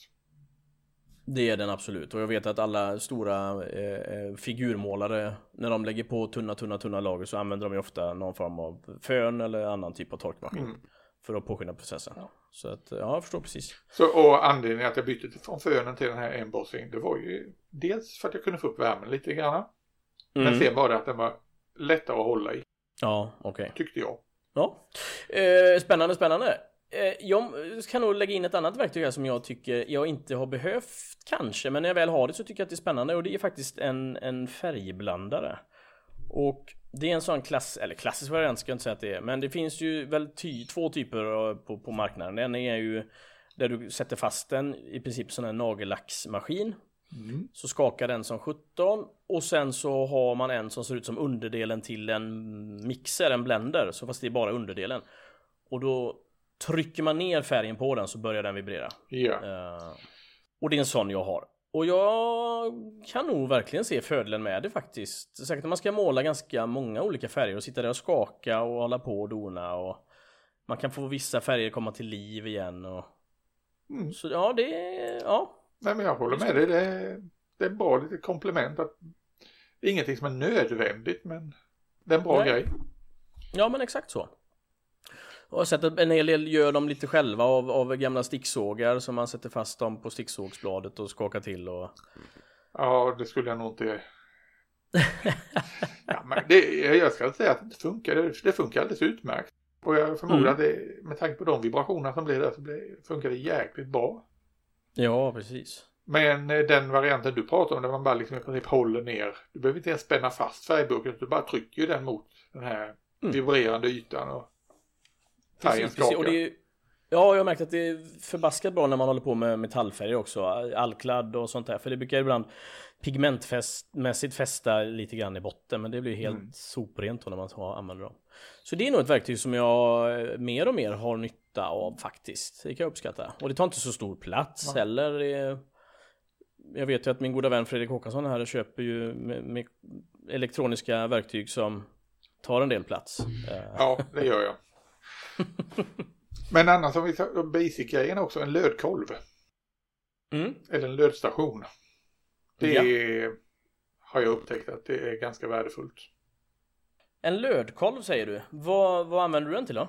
Det är den absolut och jag vet att alla stora eh, eh, figurmålare när de lägger på tunna tunna tunna lager så använder de ju ofta någon form av fön eller annan typ av torkmaskin Mm. för att påskynda processen. Ja. Så att ja, jag förstår precis. Så, och anledningen att jag bytte från fönen till den här embossing det var ju dels för att jag kunde få upp värmen lite grann. Men Mm. sen var det att den var lättare att hålla i, Ja, okej. tyckte jag. Ja. Eh, spännande, spännande. Eh, jag kan nog lägga in ett annat verktyg här som jag tycker jag inte har behövt kanske, men när jag väl har det så tycker jag att det är spännande och det är faktiskt en, en färgblandare. Och det är en sån klass, eller klassisk variant ska jag inte säga att det är, men det finns ju väl ty, två typer på, på marknaden. En är ju där du sätter fast den i princip sån här nagellacksmaskin Mm. så skakar den som 17 och sen så har man en som ser ut som underdelen till en mixer, en blender, så fast det är bara underdelen. Och då trycker man ner färgen på den så börjar den vibrera. Ja. Eh, och det är en sån jag har. Och jag kan nog verkligen se fördelen med det faktiskt. Säkert när man ska måla ganska många olika färger och sitta där och skaka och hålla på och dona och man kan få vissa färger komma till liv igen och Mm. så ja, det ja, Nej men jag håller med dig. Det är, det är bra lite komplement. Att, det är ingenting som är nödvändigt men det är en bra Nej. grej. Ja men exakt så. Och jag har sett att en hel del gör dem lite själva av, av gamla sticksågar som man sätter fast dem på sticksågsbladet och skakar till och Ja, det skulle jag nog inte... ja, men det, jag ska säga att det funkar. Det, funkar alldeles utmärkt. Och jag förmodar Mm. att det, med tanke på de vibrationer som blir där så blir, funkar det jäkligt bra. Ja precis. Men eh, den varianten du pratar om där man bara liksom i princip håller ner. Du behöver inte ens spänna fast färgburken. Du bara trycker ju den mot den här Mm. vibrerande ytan och färgen skakar. Ja, jag har märkt att det är förbaskat bra när man håller på med metallfärger också. Alkladd och sånt där. För det brukar ibland pigmentmässigt fästa lite grann i botten. Men det blir helt Mm. soprent när man tar- använder dem. Så det är nog ett verktyg som jag eh, mer och mer har nytta av faktiskt. Det kan jag uppskatta. Och det tar inte så stor plats Nej. heller. Jag vet ju att min goda vän Fredrik Håkansson här köper ju elektroniska verktyg som tar en del plats. Eh, Ja, det gör jag. Men annars om vi basic-grejen också, en lödkolv. Mm. Eller en lödstation. Det Ja. är, har jag upptäckt att det är ganska värdefullt. En lödkolv säger du. Vad, vad använder du den till då?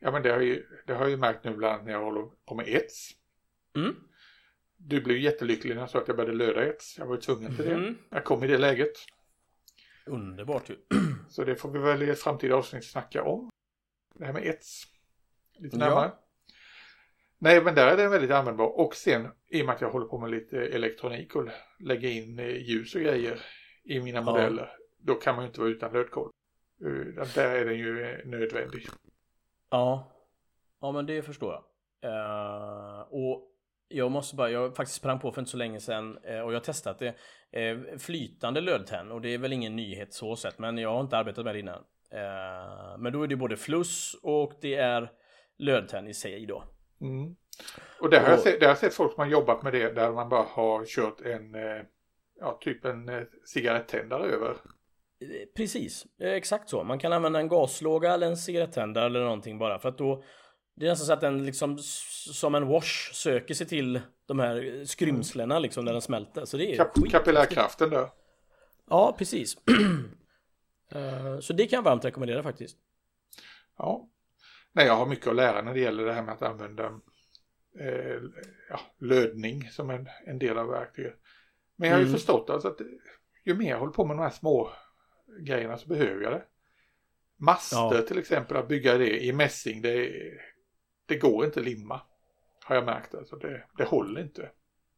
Ja men det har, ju, det har jag ju märkt nu bland annat när jag håller på med ets. Mm. Du blev jättelycklig när jag sa att jag började löda ets. Jag var ju tvungen till det. Mm. Jag kom i det läget. Underbart ju. Så det får vi väl i ett framtida avsnitt snacka om. Det här med ets. Lite Ja. närmare. Nej men där är den väldigt användbar. Och sen i och med att jag håller på med lite elektronik och lägger in eh, ljus och grejer i mina Ja. modeller. Då kan man ju inte vara utan lödkolv. Eh, Där är den ju eh, nödvändig. Ja. Ja men det förstår jag. Eh, och jag måste bara, jag faktiskt sprang på för inte så länge sedan och jag har testat det. Uh, flytande lödtenn och det är väl ingen nyhet så sett men jag har inte arbetat med det innan. Eh, men då är det både fluss och det är lödtenn i sig då. Mm. Och där har, jag Och- sett, där har jag sett folk som har jobbat med det där man bara har kört en, eh, ja typ en eh, cigarettändare över. Precis, exakt så. Man kan använda en gaslåga eller en cigarettändare eller någonting bara för att då det är nästan så att den liksom som en wash söker sig till de här skrymslena liksom när den smälter. Så det är Kap, skit. kapillärkraften där. Ja, precis. Eh, så det kan jag varmt rekommendera faktiskt. Ja. Nej, jag har mycket att lära när det gäller det här med att använda eh, ja, lödning som en, en del av verktyget. Men jag har ju Mm. förstått alltså att ju mer jag håller på med de här små grejerna så behöver jag det. Master Ja. till exempel, att bygga det i mässing, det, det går inte limma. Har jag märkt alltså, det, det håller inte.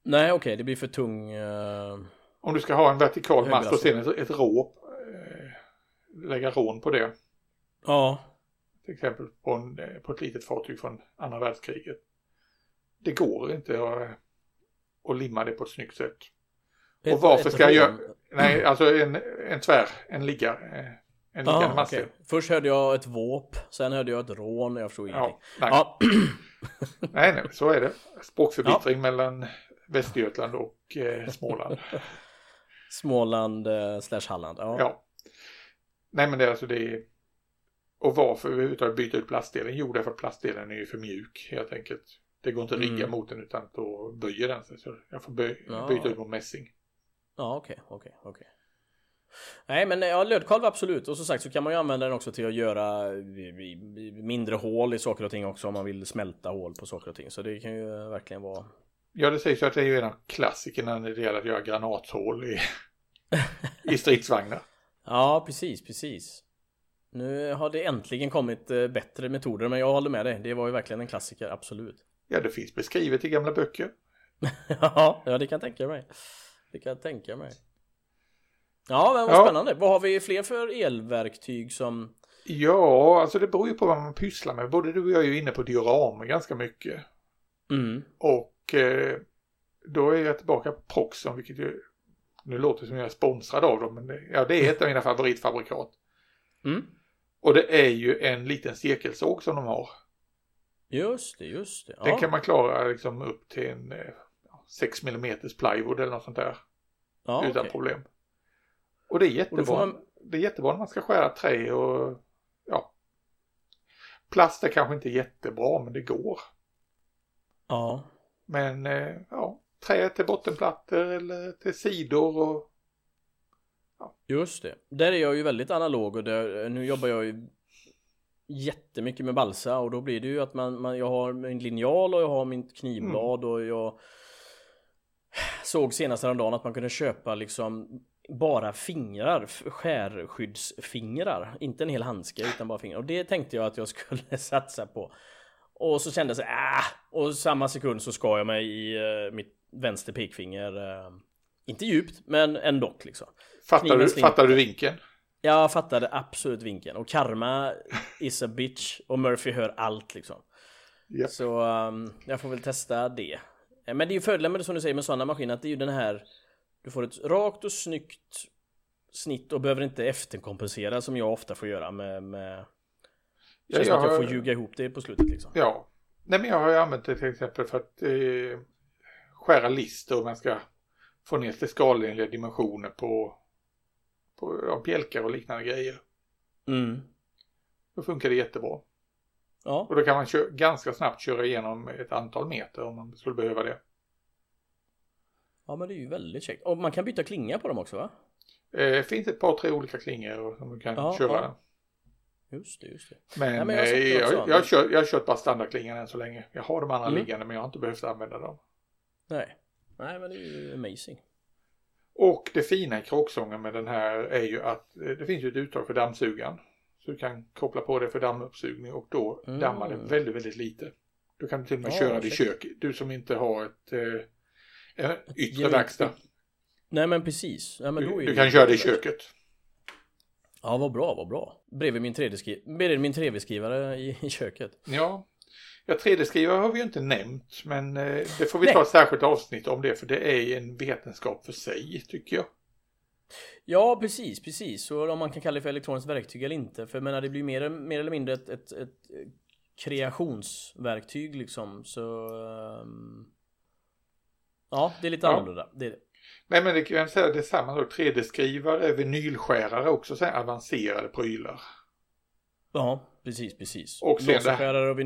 Nej, okej, det blir för tung. eh, Om du ska ha en vertikal mast och sen ett, ett rå, eh, lägga rån på det. Ja, Till exempel på, en, eh, på ett litet fartyg från andra världskriget. Det går inte att, att limma det på ett snyggt sätt. ett- och varför ska jag göra... Nej, alltså en, en tvär, en ligga, eh, en liggande Ja, mast. okej. Först hörde jag ett våp, sen hörde jag ett rån, jag förstod ingenting. Ja, Ja, nej, nej, så är det. Språkförbittring mellan Västergötland och eh, Småland. Småland eh, slash Halland. Ja. Ja. Nej, men det är alltså det är... Och varför överhuvudtaget byta ut plastdelen? Jo, därför att plastdelen är ju för mjuk helt enkelt. Det går inte att rigga Mm. mot den utan då böjer den sig. Så jag får böj, Ja. byta ut mot mässing. Ja, okej, okej, okej. Nej, men ja, lödkolv absolut. Och som sagt så kan man ju använda den också till att göra i- mindre hål i saker och ting också om man vill smälta hål på saker och ting. Så det kan ju eh, verkligen vara... Ja, det sägs ju att det är ju en av klassikerna när det gäller att göra granathål i, i stridsvagnar. Ja, precis, precis. Nu har det äntligen kommit eh, bättre metoder, men jag håller med dig. Det var ju verkligen en klassiker, absolut. Ja, det finns beskrivet i gamla böcker. ja, det kan jag tänka mig. Det kan jag tänka mig. Ja, men vad Ja. spännande. Vad har vi fler för elverktyg som... Ja, alltså det beror ju på vad man pysslar med. Både du och jag är ju inne på dioramer ganska mycket. Mm. Och eh, då är jag tillbaka på Proxon, vilket ju, nu låter det som jag är sponsrad av dem, men det, ja, det är ett av mina favoritfabrikat. Mm. Och det är ju en liten cirkelsåg som de har. Just det, just det. Ja. Den kan man klara liksom upp till en eh, 6 mm plywood eller något sånt där. ja, utan okej. problem. Och det är jättebra. man- Det är jättebra när man ska skära trä och ja. Plast är kanske inte jättebra men det går. Ja. Men eh, ja, trä till bottenplattor eller till sidor och Just det. Där är jag ju väldigt analog och där, nu jobbar jag ju jättemycket med balsa och då blir det ju att man, man jag har min linjal och jag har mitt knivblad och jag såg senast häromdagen att man kunde köpa liksom bara fingrar, skärskyddsfingrar, inte en hel handske utan bara fingrar och det tänkte jag att jag skulle satsa på. Och så kände jag så ah! och samma sekund så skar jag mig i eh, mitt vänster pekfinger. eh, inte djupt, men ändå liksom. fattar du, fattar du vinkeln? Jag fattade absolut vinkeln och karma is a bitch och Murphy hör allt liksom. Ja. Så um, jag får väl testa det. Eh, Men det är ju fördelen med det som du säger med sådana maskiner att det är ju den här Du får ett rakt och snyggt snitt och behöver inte efterkompensera som jag ofta får göra med, med Ja, Känns som att jag har- får ljuga ihop det på slutet liksom. Ja. Nej men jag har ju använt det till exempel för att eh, skära lister och man ska få ner till skalenliga dimensioner på, på ja, bjälkar och liknande grejer. Mm. Då funkar det jättebra. Ja, Och då kan man ganska snabbt köra igenom ett antal meter om man skulle behöva det. Ja men det är ju väldigt käckt. Och man kan byta klinga på dem också va? Det eh, finns ett par tre olika klingor som du kan ja, köra. Ja. Just det, just det. Men, ja, men jag, eh, jag, jag, jag, kör, jag har kört bara standardklingan än så länge. Jag har de andra mm. liggande men jag har inte behövt använda dem. Nej, nej men det är ju amazing. Och det fina i kråksången med den här är ju att eh, det finns ju ett uttag för dammsugaren. Så du kan koppla på det för dammuppsugning och då mm. dammar det väldigt, väldigt lite. Då kan du till och med ja, köra det i kök. Du som inte har ett eh, yttre verkstad. Nej men precis. Ja, men du, du kan köra det i köket. Ja vad bra, vad bra. Bredvid min 3D-skrivare, bredvid min 3D-skrivare i, i köket. Ja. Ja 3D-skrivare har vi ju inte nämnt men eh, det får vi Nej. ta ett särskilt avsnitt om det för det är en vetenskap för sig tycker jag. Ja precis, precis. Så om man kan kalla det för elektroniskt verktyg eller inte. För jag menar det blir mer, mer eller mindre ett, ett, ett kreationsverktyg liksom. Så... Um... Ja, det är lite ja. annorlunda. Det är det. Nej men det kan jag säga detsamma då. 3D-skrivare, vinylskärare också så här avancerade prylar. Ja, precis, precis. Och Laserskärare och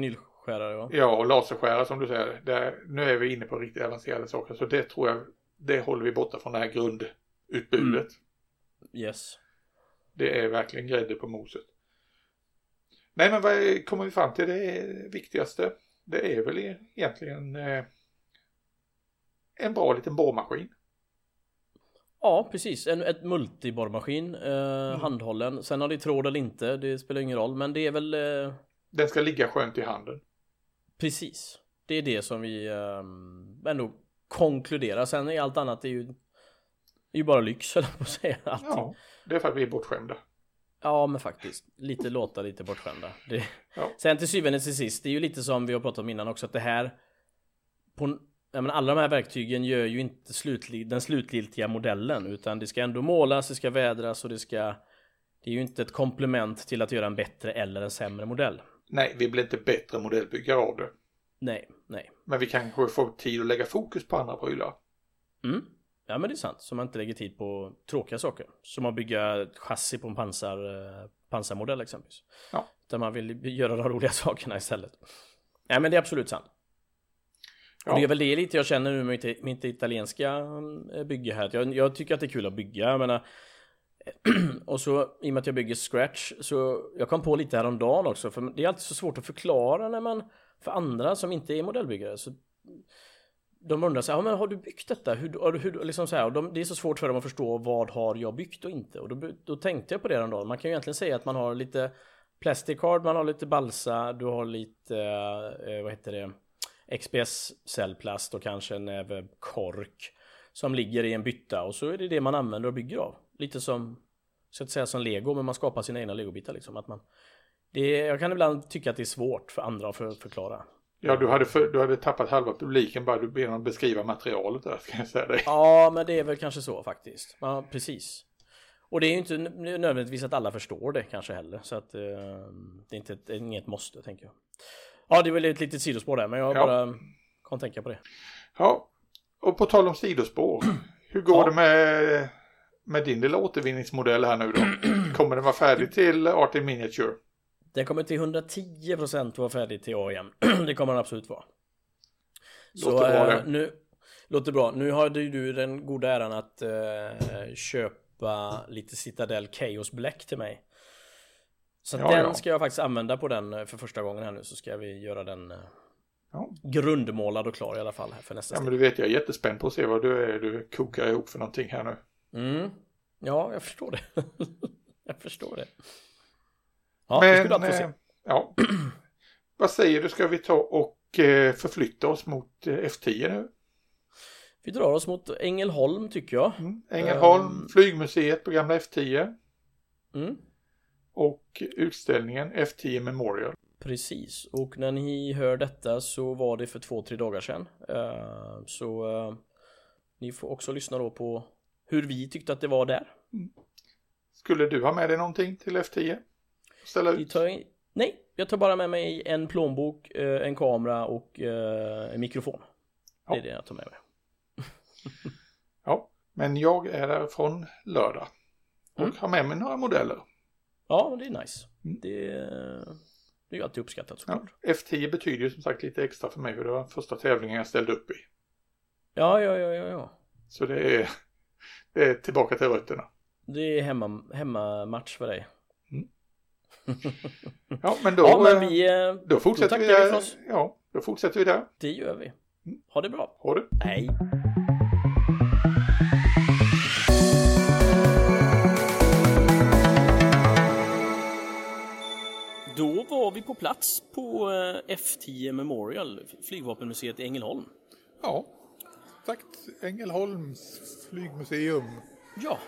vinylskärare va? Ja, och laserskärare som du säger. Där, nu är vi inne på riktigt avancerade saker. Så det tror jag, det håller vi borta från det här grundutbudet. Mm. Yes. Det är verkligen grädde på moset. Nej men vad kommer vi fram till det viktigaste? Det är väl egentligen eh, en bra liten borrmaskin. Ja, precis. En ett multiborrmaskin, eh, mm. handhållen. Sen har det tråd eller inte, det spelar ingen roll. Men det är väl... Eh... Den ska ligga skönt i handen. Precis. Det är det som vi eh, ändå konkluderar. Sen är allt annat är ju, är ju bara lyx, eller på att säga. Allting. Ja, det är för att vi är bortskämda. Ja, men faktiskt. Lite låta lite bortskämda. Det... Ja. Sen till syvende till sist, det är ju lite som vi har pratat om innan också, att det här på ja, men alla de här verktygen gör ju inte slutlig, den slutgiltiga modellen utan det ska ändå målas, det ska vädras och det ska Det är ju inte ett komplement till att göra en bättre eller en sämre modell. Nej, vi blir inte bättre modellbyggare av det. Nej, nej. Men vi kanske får tid att lägga fokus på andra prylar. Mm. Ja men det är sant, så man inte lägger tid på tråkiga saker. Som att bygga chassi på en pansar, eh, pansarmodell exempelvis. Ja. Där man vill göra de roliga sakerna istället. Nej men det är absolut sant. Ja. Och det är väl det lite jag känner nu med mitt italienska eh, bygge här. Jag, jag tycker att det är kul att bygga. Jag menar, och så i och med att jag bygger scratch så jag kom på lite häromdagen också för det är alltid så svårt att förklara när man för andra som inte är modellbyggare så de undrar så här, ja, men har du byggt detta? Hur, hur, liksom så här, och de, det är så svårt för dem att förstå vad har jag byggt och inte och då, då tänkte jag på det häromdagen. Man kan ju egentligen säga att man har lite plasticard, man har lite balsa, du har lite, eh, vad heter det XPS cellplast och kanske en näve kork som ligger i en bytta och så är det det man använder och bygger av. Lite som så att säga som lego men man skapar sina egna legobitar liksom. Att man, det är, jag kan ibland tycka att det är svårt för andra att för, förklara. Ja, du hade, för, du hade tappat halva publiken bara du ber dem beskriva materialet där, ska jag säga dig. Ja, men det är väl kanske så faktiskt. Ja, precis. Och det är ju inte nödvändigtvis att alla förstår det kanske heller. Så att eh, det är inte ett, inget måste, tänker jag. Ja, det är väl ett litet sidospår där, men jag ja. bara kom tänka på det. Ja, och på tal om sidospår. Hur går ja. det med, med din lilla återvinningsmodell här nu då? Kommer den vara färdig till Art Miniature? Den kommer till 110% vara färdig till AIM. det kommer den absolut vara. Låter Så, bra äh, nu Låter bra. Nu har du den goda äran att äh, köpa lite Citadel Chaos Black till mig. Så ja, den ja. ska jag faktiskt använda på den eh, för första gången här nu så ska vi göra den eh, ja. grundmålad och klar i alla fall här för nästa Ja steg. men du vet jag är jättespänd på att se vad du, är, du kokar ihop för någonting här nu. Mm. Ja, jag förstår det. jag förstår det. Ja, men, skulle få se. Eh, ja. vad säger du, ska vi ta och förflytta oss mot F10 nu? Vi drar oss mot Ängelholm tycker jag. Mm. Ängelholm, um... flygmuseet på gamla F10. Mm och utställningen F10 Memorial. Precis, och när ni hör detta så var det för två, tre dagar sedan. Uh, så uh, ni får också lyssna då på hur vi tyckte att det var där. Mm. Skulle du ha med dig någonting till F10? Ställa ut? Tar, nej, jag tar bara med mig en plånbok, uh, en kamera och en mikrofon. Ja. Det är det jag tar med mig. ja, men jag är där från lördag och mm. har med mig några modeller. Ja, det är nice. Mm. Det, det är ju alltid uppskattat såklart. Ja, F10 betyder ju som sagt lite extra för mig för det var första tävlingen jag ställde upp i. Ja, ja, ja, ja, ja. Så det är, det är tillbaka till rötterna. Det är hemma, hemmamatch för dig. Ja, men då, Ja, men eh, vi, eh, då fortsätter då vi vi där. för oss. Ja, då fortsätter vi där. det gör vi. Ha det bra. Ha det. Hej. Då var vi på plats på eh, F10 Memorial, flygvapenmuseet i Ängelholm. Ja, tack Ängelholms flygmuseum. Ja,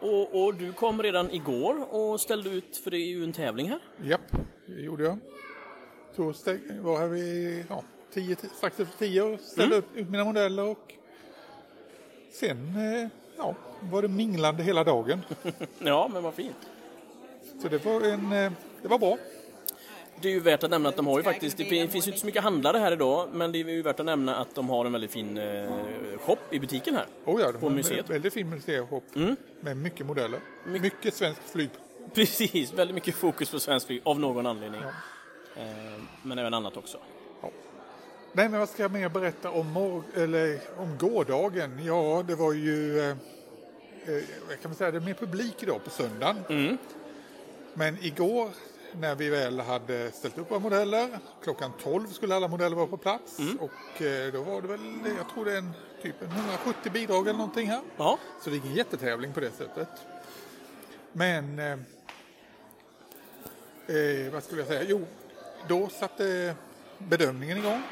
och, och du kom redan igår och ställde ut, för det är ju en tävling här. Japp, det gjorde jag. Torsdag var här vid ja, tio, strax efter tio och ställde upp ut mina modeller och sen eh, ja, var det minglande hela dagen. Ja, men vad fint. Så det var, en, eh, det var bra. Det är ju värt att nämna att de har ju faktiskt, det finns ju inte så mycket handlare här idag, men det är ju värt att nämna att de har en väldigt fin eh, shop i butiken här. Oh ja, de På museet. Väldigt fin museishop med mycket modeller. mycket svenskt flyg. Precis, väldigt mycket fokus på svensk flyg av någon anledning. Eh, men även annat också. Nej, men vad ska jag mer berätta om, eller, om gårdagen? Ja, det var ju, eh, eh, kan man säga, det är mer publik idag på söndagen. Men igår när vi väl hade ställt upp våra modeller, klockan 12 skulle alla modeller vara på plats och eh, då var det väl, jag tror det är en typ en 170 bidrag eller någonting här. Ja, Så det är ingen jättetävling på det sättet. Men, eh, eh, vad skulle jag säga, jo, då satte bedömningen igång.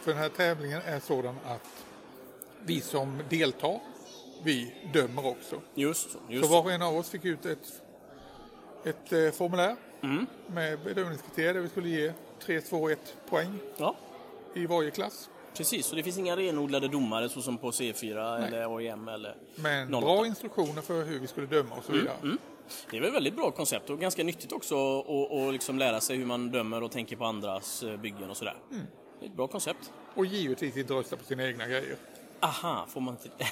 För den här tävlingen är sådan att vi som deltar, vi dömer också. just så. Så Just var så. och en av oss fick ut ett, ett eh, formulär med bedömningskriterier där vi skulle ge 3, 2, 1 poäng Ja, i varje klass. precis. Så det finns inga renodlade domare så som på C4 eller OEM eller Men 08. bra instruktioner för hur vi skulle döma och så vidare. Det är väl ett väldigt bra koncept och ganska nyttigt också att liksom lära sig hur man dömer och tänker på andras eh, byggen och sådär. Det är ett bra koncept. Och givetvis inte rösta på sina egna grejer. Aha, får man inte...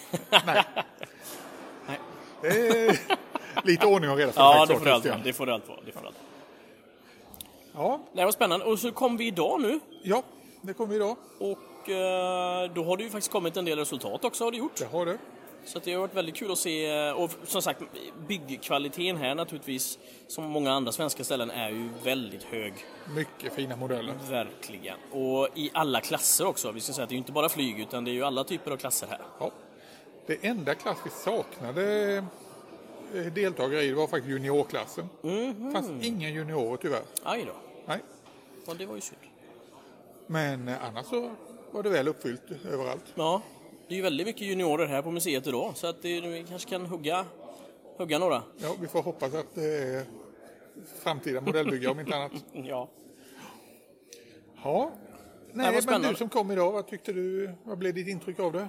Nej. Nej. Det är lite ordning och reda. Ja, det får det allt vara. Det får det allt vara. Det får allt. Ja, Det var spännande. Och så kom vi idag nu ja, det kommer idag. och eh, då har det ju faktiskt kommit en del resultat också har det gjort. Det har det. Så det har varit väldigt kul att se eh, och som sagt byggkvaliteten här naturligtvis som många andra svenska ställen är ju väldigt hög. Mycket fina modeller. Verkligen. Och i alla klasser också. Vi ska säga att det är ju inte bara flyg utan det är ju alla typer av klasser här. Ja. Det enda klass vi saknade deltagare i var faktiskt juniorklassen. Mhm. Det fanns inga juniorer tyvärr. Aj då. Nej. Ja, det var ju synd. Men eh, annars så var det väl uppfyllt överallt. Ja, det är ju väldigt mycket juniorer här på museet idag så att det, vi kanske kan hugga, hugga några. Ja, vi får hoppas att det är framtida modellbyggare om inte annat. Ja. Ja. Nej, men du som kom idag, vad tyckte du? Vad blev ditt intryck av det?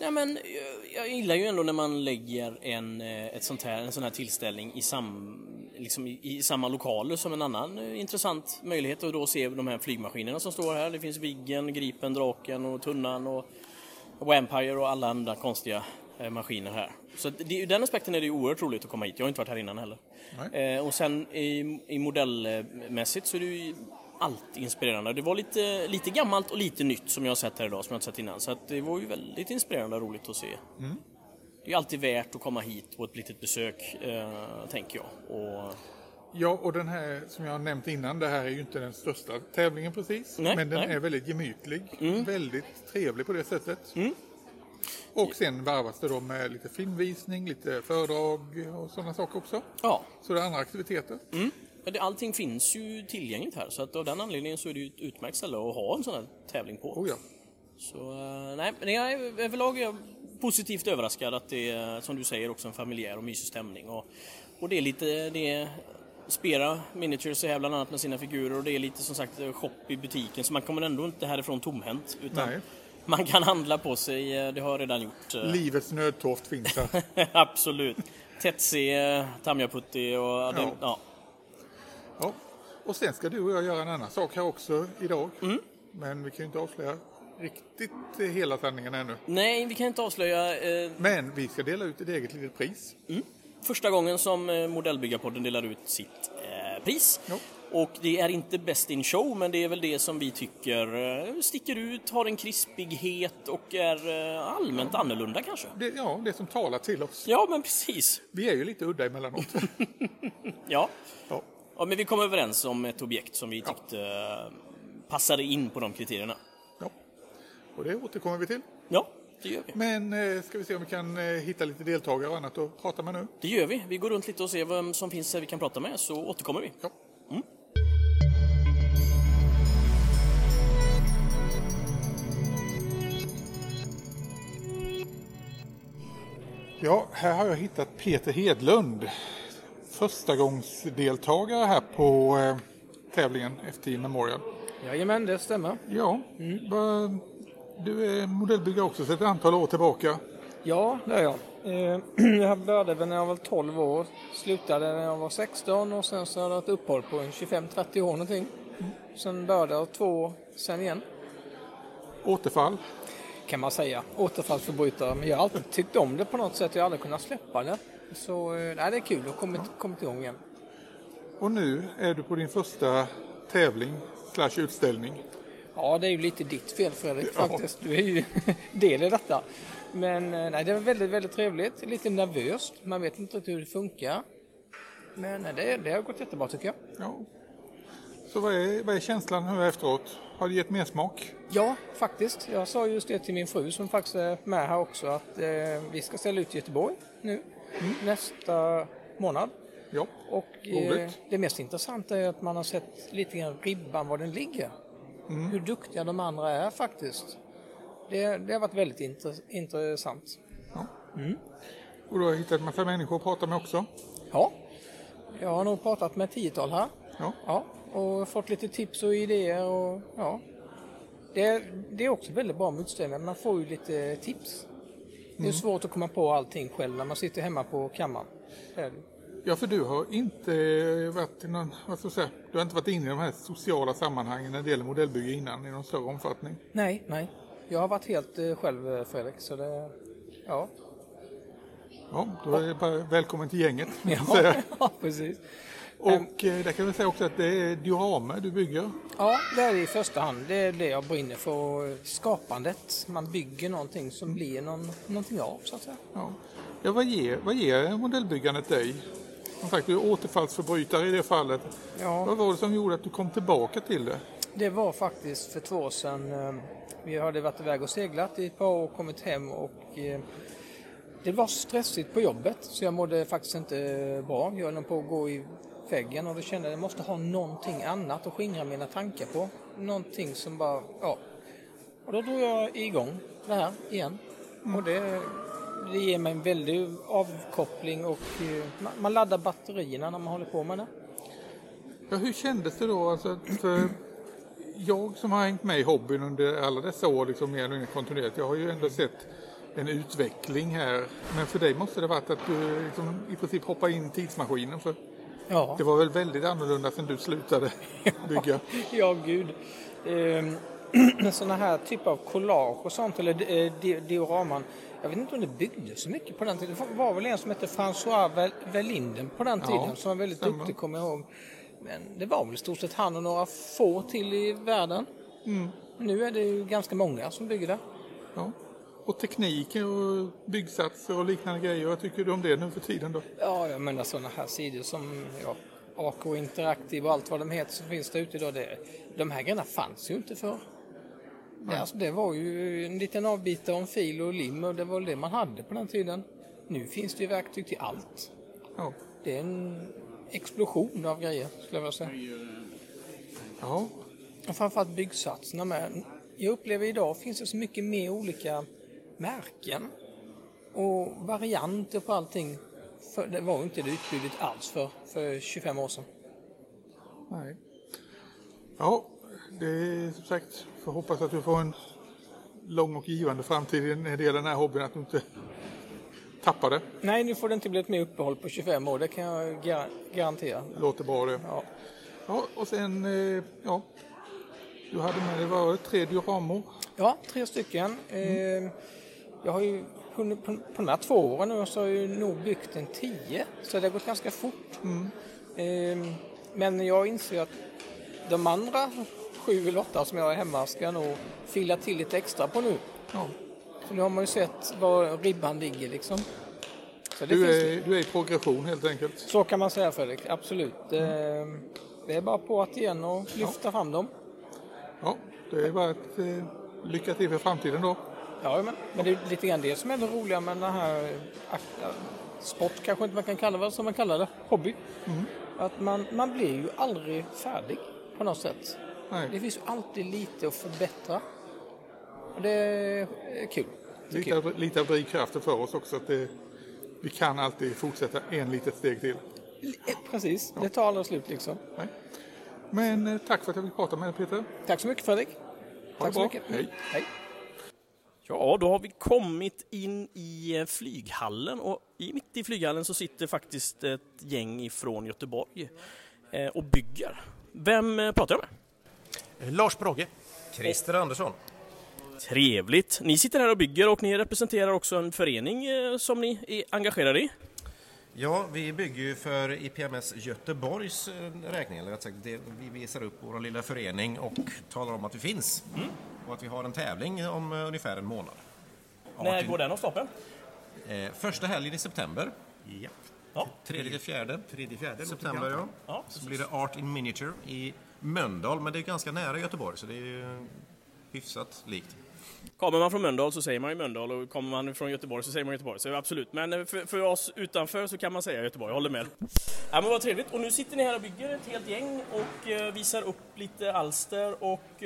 Nej, men eh, jag gillar ju ändå när man lägger en, eh, ett sånt här, en sån här tillställning i, sam, liksom i, i samma lokaler som en annan eh, intressant möjlighet att då se de här flygmaskinerna som står här. Det finns Viggen, Gripen, Draken och Tunnan och Vampire och alla andra konstiga maskiner här. Så det, ur den aspekten är det ju oerhört roligt att komma hit. Jag har inte varit här innan heller. Eh, och sen i, i modellmässigt så är det ju allt inspirerande. Det var lite, lite gammalt och lite nytt som jag har sett här idag, som jag inte sett innan. Så att det var ju väldigt inspirerande och roligt att se. Det är alltid värt att komma hit på ett litet besök, eh, tänker jag. Och, Ja, och den här som jag har nämnt innan, det här är ju inte den största tävlingen precis. Nej, men den nej. är väldigt gemytlig. Väldigt trevlig på det sättet. Och sen varvas det då med lite filmvisning, lite föredrag och sådana saker också. ja, Så det är andra aktiviteter. Men det, allting finns ju tillgängligt här. Så att av den anledningen så är det ju ett utmärkt ställe att ha en sån här tävling på. Oh ja. Så eh, nej, men jag är överlag är jag positivt överraskad att det är, som du säger, också en familjär och mysig stämning. Och, och det är lite, det är Spera Miniatures är här bland annat med sina figurer och det är lite som sagt shop i butiken så man kommer ändå inte härifrån tomhänt. Utan Nej. man kan handla på sig, eh, det har jag redan gjort. eh. Livets nödtorft finns här. Absolut. Tetsy, Tamjaputti och ja. Det, ja. Och sen ska du och jag göra en annan sak här också idag. Mm. Men vi kan ju inte avslöja riktigt eh, hela sanningen ännu. Nej, vi kan inte avslöja. Eh, Men vi ska dela ut ett eget litet pris. första gången som eh, Modellbyggarpodden delar ut sitt eh, pris. Ja. Och det är inte best in show, men det är väl det som vi tycker eh, sticker ut, har en krispighet och är allmänt annorlunda kanske. Det, ja, det som talar till oss. Ja, men precis. Vi är ju lite udda emellanåt. Ja. ja. Ja, men vi kom överens om ett objekt som vi tyckte eh, passade in på de kriterierna. ja. Och det återkommer vi till. Ja, det gör vi. Men eh, ska vi se om vi kan eh, hitta lite deltagare och annat att prata med nu. Det gör vi. Vi går runt lite och ser vem som finns här vi kan prata med, så återkommer vi. Ja. Ja, här har jag hittat Peter Hedlund. Första gångsdeltagare här på eh, tävlingen FT Memorial. Jajamän, det stämmer. Ja, vad- du är modellbyggare också sedan ett antal år tillbaka. Ja, det är jag. Eh, Jag började när jag var 12 år, slutade när jag var 16 och sen så har jag ett uppehåll på en 25-30 år någonting. Sen började jag två år sen igen, Återfall. kan man säga. Återfallsförbrytare. Men jag har alltid tyckt om det på något sätt. Jag har aldrig kunnat släppa det. Så eh, nej, det är kul att ha kommit, kommit igång igen. Och nu är du på din första tävling slash utställning. Ja, det är ju lite ditt fel Fredrik Ja. faktiskt. Du är ju del i detta. Men eh, nej, det är väldigt, väldigt trevligt. Lite nervöst. Man vet inte hur det funkar. Men eh, det, det har gått jättebra tycker jag. Ja. Så vad är, vad är känslan nu efteråt? Har det gett mer smak? Ja, faktiskt. Jag sa just det till min fru som faktiskt är med här också att eh, vi ska ställa ut i Göteborg nu nästa månad. Ja. Och eh, det mest intressanta är att man har sett lite grann ribban var den ligger. Hur duktiga de andra är faktiskt. Det, det har varit väldigt intre- intressant. Och du har hittat massa människor att prata med också. Ja, jag har nog pratat med ett tiotal här. Ja. Ja, och fått lite tips och idéer och ja. Det, det är också väldigt bra med utställningar, man får ju lite tips. Det är svårt att komma på allting själv när man sitter hemma på kammaren. Ja, för du har inte varit i någon, vad ska säga, du har inte varit inne i de här sociala sammanhangen när det gäller modellbygge innan i någon större omfattning. Nej, nej. Jag har varit helt eh, själv eh, Fredrik, så det... Ja. Ja, då är det bara välkommen till gänget. säga. ja, precis. Och eh, där kan vi säga också att det är dioramer du bygger. Ja, det är det i första hand. Det är det jag brinner för. Skapandet. Man bygger någonting som blir någon, någonting av, så att säga. Ja, ja vad, ger, vad ger modellbyggandet dig? Som sagt, du är återfallsförbrytare i det fallet. Ja. Vad var det som gjorde att du kom tillbaka till det? Det var faktiskt för två år sedan. eh, Vi hade varit iväg och seglat i ett par år och kommit hem och eh, det var stressigt på jobbet så jag mådde faktiskt inte bra. Jag höll på att gå i väggen och då kände jag att jag måste ha någonting annat att skingra mina tankar på. Någonting som bara, ja. Och då drog jag igång det här igen. Och det, det ger mig en väldig avkoppling och eh, man, man laddar batterierna när man håller på med det. Ja, hur kändes det då? Alltså, för jag som har hängt med i hobbyn under alla dessa år, liksom mer eller mindre kontinuerligt, jag har ju ändå sett en utveckling här. Men för dig måste det varit att du liksom, i princip hoppar in i tidsmaskinen. För Ja. det var väl väldigt annorlunda sedan du slutade bygga. Ja, gud. Ehm, sådana här typer av collage och sånt, eller eh, di- dioraman. Jag vet inte om det byggdes så mycket på den tiden. Det var väl en som hette François Verlinden på den tiden som var väldigt stämmer. duktig, kommer jag ihåg. Men det var väl i stort sett han och några få till i världen. Nu är det ju ganska många som bygger det. Ja. Och tekniker och byggsatser och liknande grejer. Vad tycker du om det nu för tiden då? Ja, jag menar sådana här sidor som ja, AK Interactive och allt vad de heter som finns där ute idag. Det, de här grejerna fanns ju inte förr. Det, alltså, det var ju en liten avbitare en fil och lim och det var det man hade på den tiden. Nu finns det ju verktyg till allt. Ja. Det är en explosion av grejer skulle jag vilja säga. ja. Och framförallt byggsatserna med. Jag upplever idag finns det så mycket mer olika märken och varianter på allting. För det var ju inte det utbudet alls för, för 25 år sedan. Nej. Ja, det är som sagt, får hoppas att du får en lång och givande framtid när det gäller den här hobbyn, att du inte tappar det. Nej, nu får det inte bli ett mer uppehåll på 25 år, det kan jag gar- garantera. Låter bra det. Ja. Ja, och sen, eh, ja, du hade med dig, vad var det, tre dioramor? Ja, tre stycken. Eh, jag har ju hunnit, på, på de här två åren nu så har jag ju nog byggt en tio, så det har gått ganska fort. Eh, Men jag inser att de andra sju eller åtta som jag har hemma ska jag nog fila till lite extra på nu. Ja. Så nu har man ju sett var ribban ligger liksom. Så det Du, finns är, du är i progression helt enkelt. Så kan man säga Fredrik, absolut. Det, det är bara på att igen och lyfta fram dem. Ja, det är bara ett eh, lycka till för framtiden då. Ja, men, men det är lite grann det som är det roliga med den här sport kanske inte man kan kalla det, som man kallar det, hobby. Att man, man blir ju aldrig färdig på något sätt. Nej. Det finns ju alltid lite att förbättra. Och det är kul. Lite Tycker jag. av, lite av drivkraften för oss också att det, vi kan alltid fortsätta en litet steg till. Eh, Precis, det tar aldrig slut liksom. Nej. Men eh, tack för att jag fick prata med dig Peter. Tack så mycket Fredrik. Ha Tack det så bra. mycket. Hej. Hej. Ja, då har vi kommit in i eh, flyghallen och i, mitt i flyghallen så sitter faktiskt ett gäng ifrån Göteborg eh, och bygger. Vem eh, pratar jag med? Lars Brogge. Christer Andersson. Trevligt! Ni sitter här och bygger och ni representerar också en förening som ni är engagerade i. Ja, vi bygger ju för IPMS Göteborgs räkning, eller rätt sagt, det, vi visar upp vår lilla förening och talar om att vi finns. Och att vi har en tävling om eh, ungefär en månad. När går den av stapeln? Eh, första helgen i september, Ja. Ja. tredje till fjärde Tredje, fjärde. september, ja. Ja, Så blir det Art in Miniature i Mölndal, men det är ganska nära Göteborg, så det är ju hyfsat likt. Kommer man från Mölndal så säger man ju Mölndal och kommer man från Göteborg så säger man Göteborg. Så absolut, men eh, för, för oss utanför så kan man säga Göteborg, jag håller med. Ja men vad trevligt, och nu sitter ni här och bygger ett helt gäng och eh, visar upp lite alster och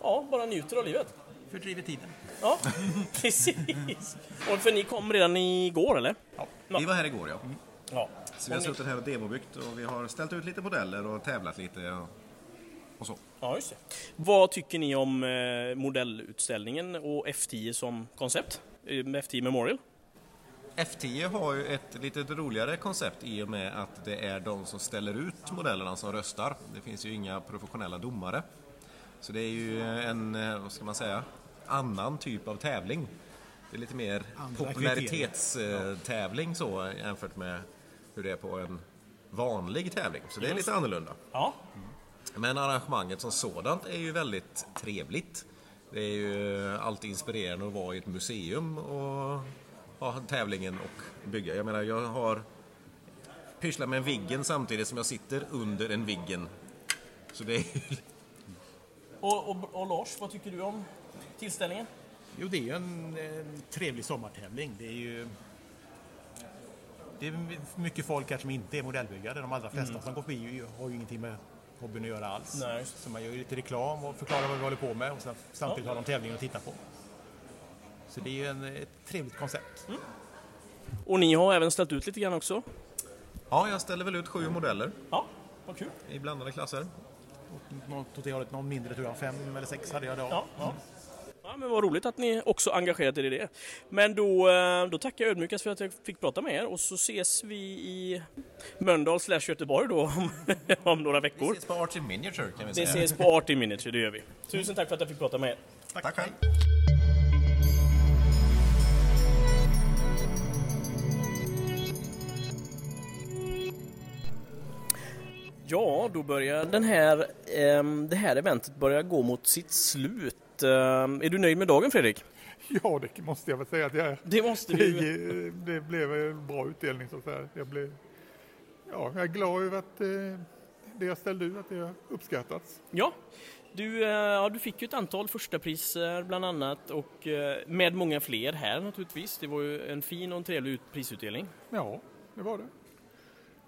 ja, bara njuter av livet. Fördriver tiden. Ja, precis. Och för ni kom redan igår eller? Ja. Vi var här igår, ja. ja. Så vi har suttit här och demobyggt och vi har ställt ut lite modeller och tävlat lite och, och så. Ja, just det. Vad tycker ni om eh, modellutställningen och F10 som koncept? Eh, Med F10 Memorial? F10 har ju ett lite roligare koncept i och med att det är de som ställer ut modellerna som röstar. Det finns ju inga professionella domare. Så det är ju en, eh, vad ska man säga, annan typ av tävling. Det är lite mer popularitetstävling så jämfört med hur det är på en vanlig tävling. Så det är lite annorlunda. Ja. Men arrangemanget som sådant är ju väldigt trevligt. Det är ju alltid inspirerande att vara i ett museum och ha tävlingen och bygga. Jag menar, jag har pysslat med en Viggen samtidigt som jag sitter under en Viggen. Så det är. Och, och, och Lars, vad tycker du om tillställningen? Jo, det är ju en, en trevlig sommartävling. Det är ju... Det är mycket folk här som inte är modellbyggare. De allra flesta som går förbi ju- har ju ingenting med hobbyn att göra alls. Nej. Så man gör ju lite reklam och förklarar vad vi håller på med och sen, samtidigt har de tävlingen att titta på. Så det är ju en, ett trevligt koncept. Och ni har även ställt ut lite grann också? Ja, jag ställer väl ut sju modeller Ja, vad kul. i blandade klasser. Något åt det hållet, någon mindre tror jag, fem eller sex hade jag då. Ja, ja. ja, men vad roligt att ni också engagerat er i det. Men då, eh, då tackar jag ödmjukast för att jag fick prata med er och så ses vi i Mölndal slash Göteborg då om, om några Vi veckor. ses på Arts in Miniature kan vi Det säga. ses på Art in Miniature, det gör vi. Tusen tack för att jag fick prata med er. Tack, hej. Ja, då börjar den här, ehm, det här eventet börja gå mot sitt slut. Ehm, är du nöjd med dagen Fredrik? Ja, det måste jag väl säga att jag är. Det måste Det, du. det blev en bra utdelning så att säga. Jag, blev, ja, jag är glad över att eh, det jag ställde ut, att det har uppskattats. Ja, du, eh, ja, du fick ju ett antal första priser bland annat och eh, med många fler här naturligtvis. Det var ju en fin och en trevlig ut- prisutdelning. Ja, det var det.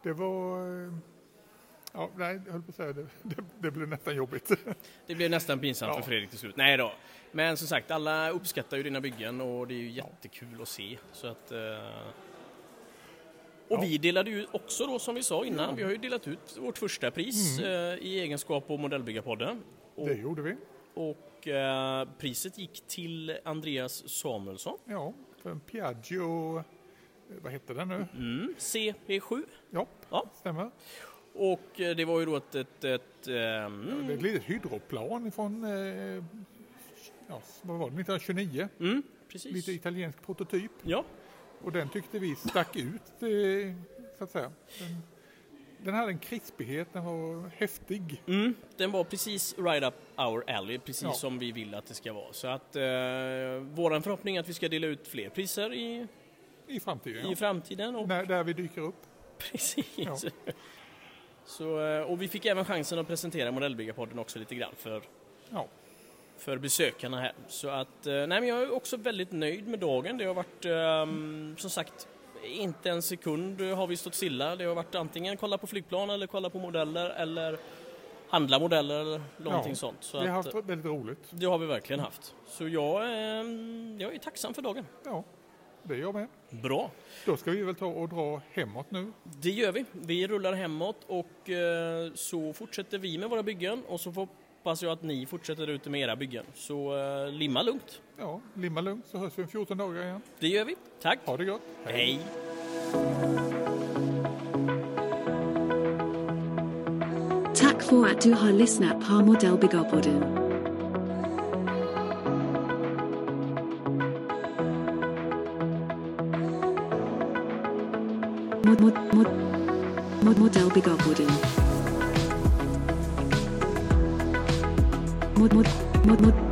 Det var... Ja, nej, jag höll på att säga det. Det, det blev nästan jobbigt. Det blev nästan pinsamt för Ja. Fredrik till slut. Nej då. Men som sagt, alla uppskattar ju dina byggen och det är ju jättekul att se. Så att, eh... Och Ja. vi delade ju också då som vi sa innan, vi har ju delat ut vårt första pris eh, i egenskap på Modellbyggarpodden. Och, Det gjorde vi. och eh, priset gick till Andreas Samuelsson, Ja, för en Piaggio... Vad hette den nu? mm, CP7. Ja, Ja. stämmer. Och eh, det var ju då ett... ett, ett Det är ett litet hydroplan från... Eh, ja, vad var det? 1929. mm, precis. Lite italiensk prototyp. Ja, Och den tyckte vi stack ut, så att säga. Den, den hade en krispighet, den var häftig. Mm, den var precis right up our alley, precis Ja. som vi vill att det ska vara. Så att eh, våran förhoppning är att vi ska dela ut fler priser i, I framtiden, i ja. framtiden. Och När, där vi dyker upp. Precis. Ja. Så, eh, och vi fick även chansen att presentera Modellbyggarpodden också lite grann för, Ja. för besökarna här. Så att, eh, nej men jag är också väldigt nöjd med dagen. Det har varit, ehm, som sagt, inte en sekund har vi stått stilla. Det har varit antingen kolla på flygplan eller kolla på modeller eller handla modeller eller någonting Ja, sånt. Så vi har att, haft väldigt roligt. det har vi verkligen haft. Så jag, ehm, jag är tacksam för dagen. Ja, det är jag med. Bra. Då ska vi väl ta och dra hemåt nu. Det gör vi. Vi rullar hemåt och eh, så fortsätter vi med våra byggen och så hoppas jag att ni fortsätter ute med era byggen. Så eh, limma lugnt. Ja, limma lugnt så hörs vi om 14 dagar igen. Det gör vi. Tack. Ha det gott. Hej. Tack för att du har lyssnat på Modellbyggarpodden. Mod, mod, mod, mod, Modellbyggarpodden. Mod, mod, mod, mod,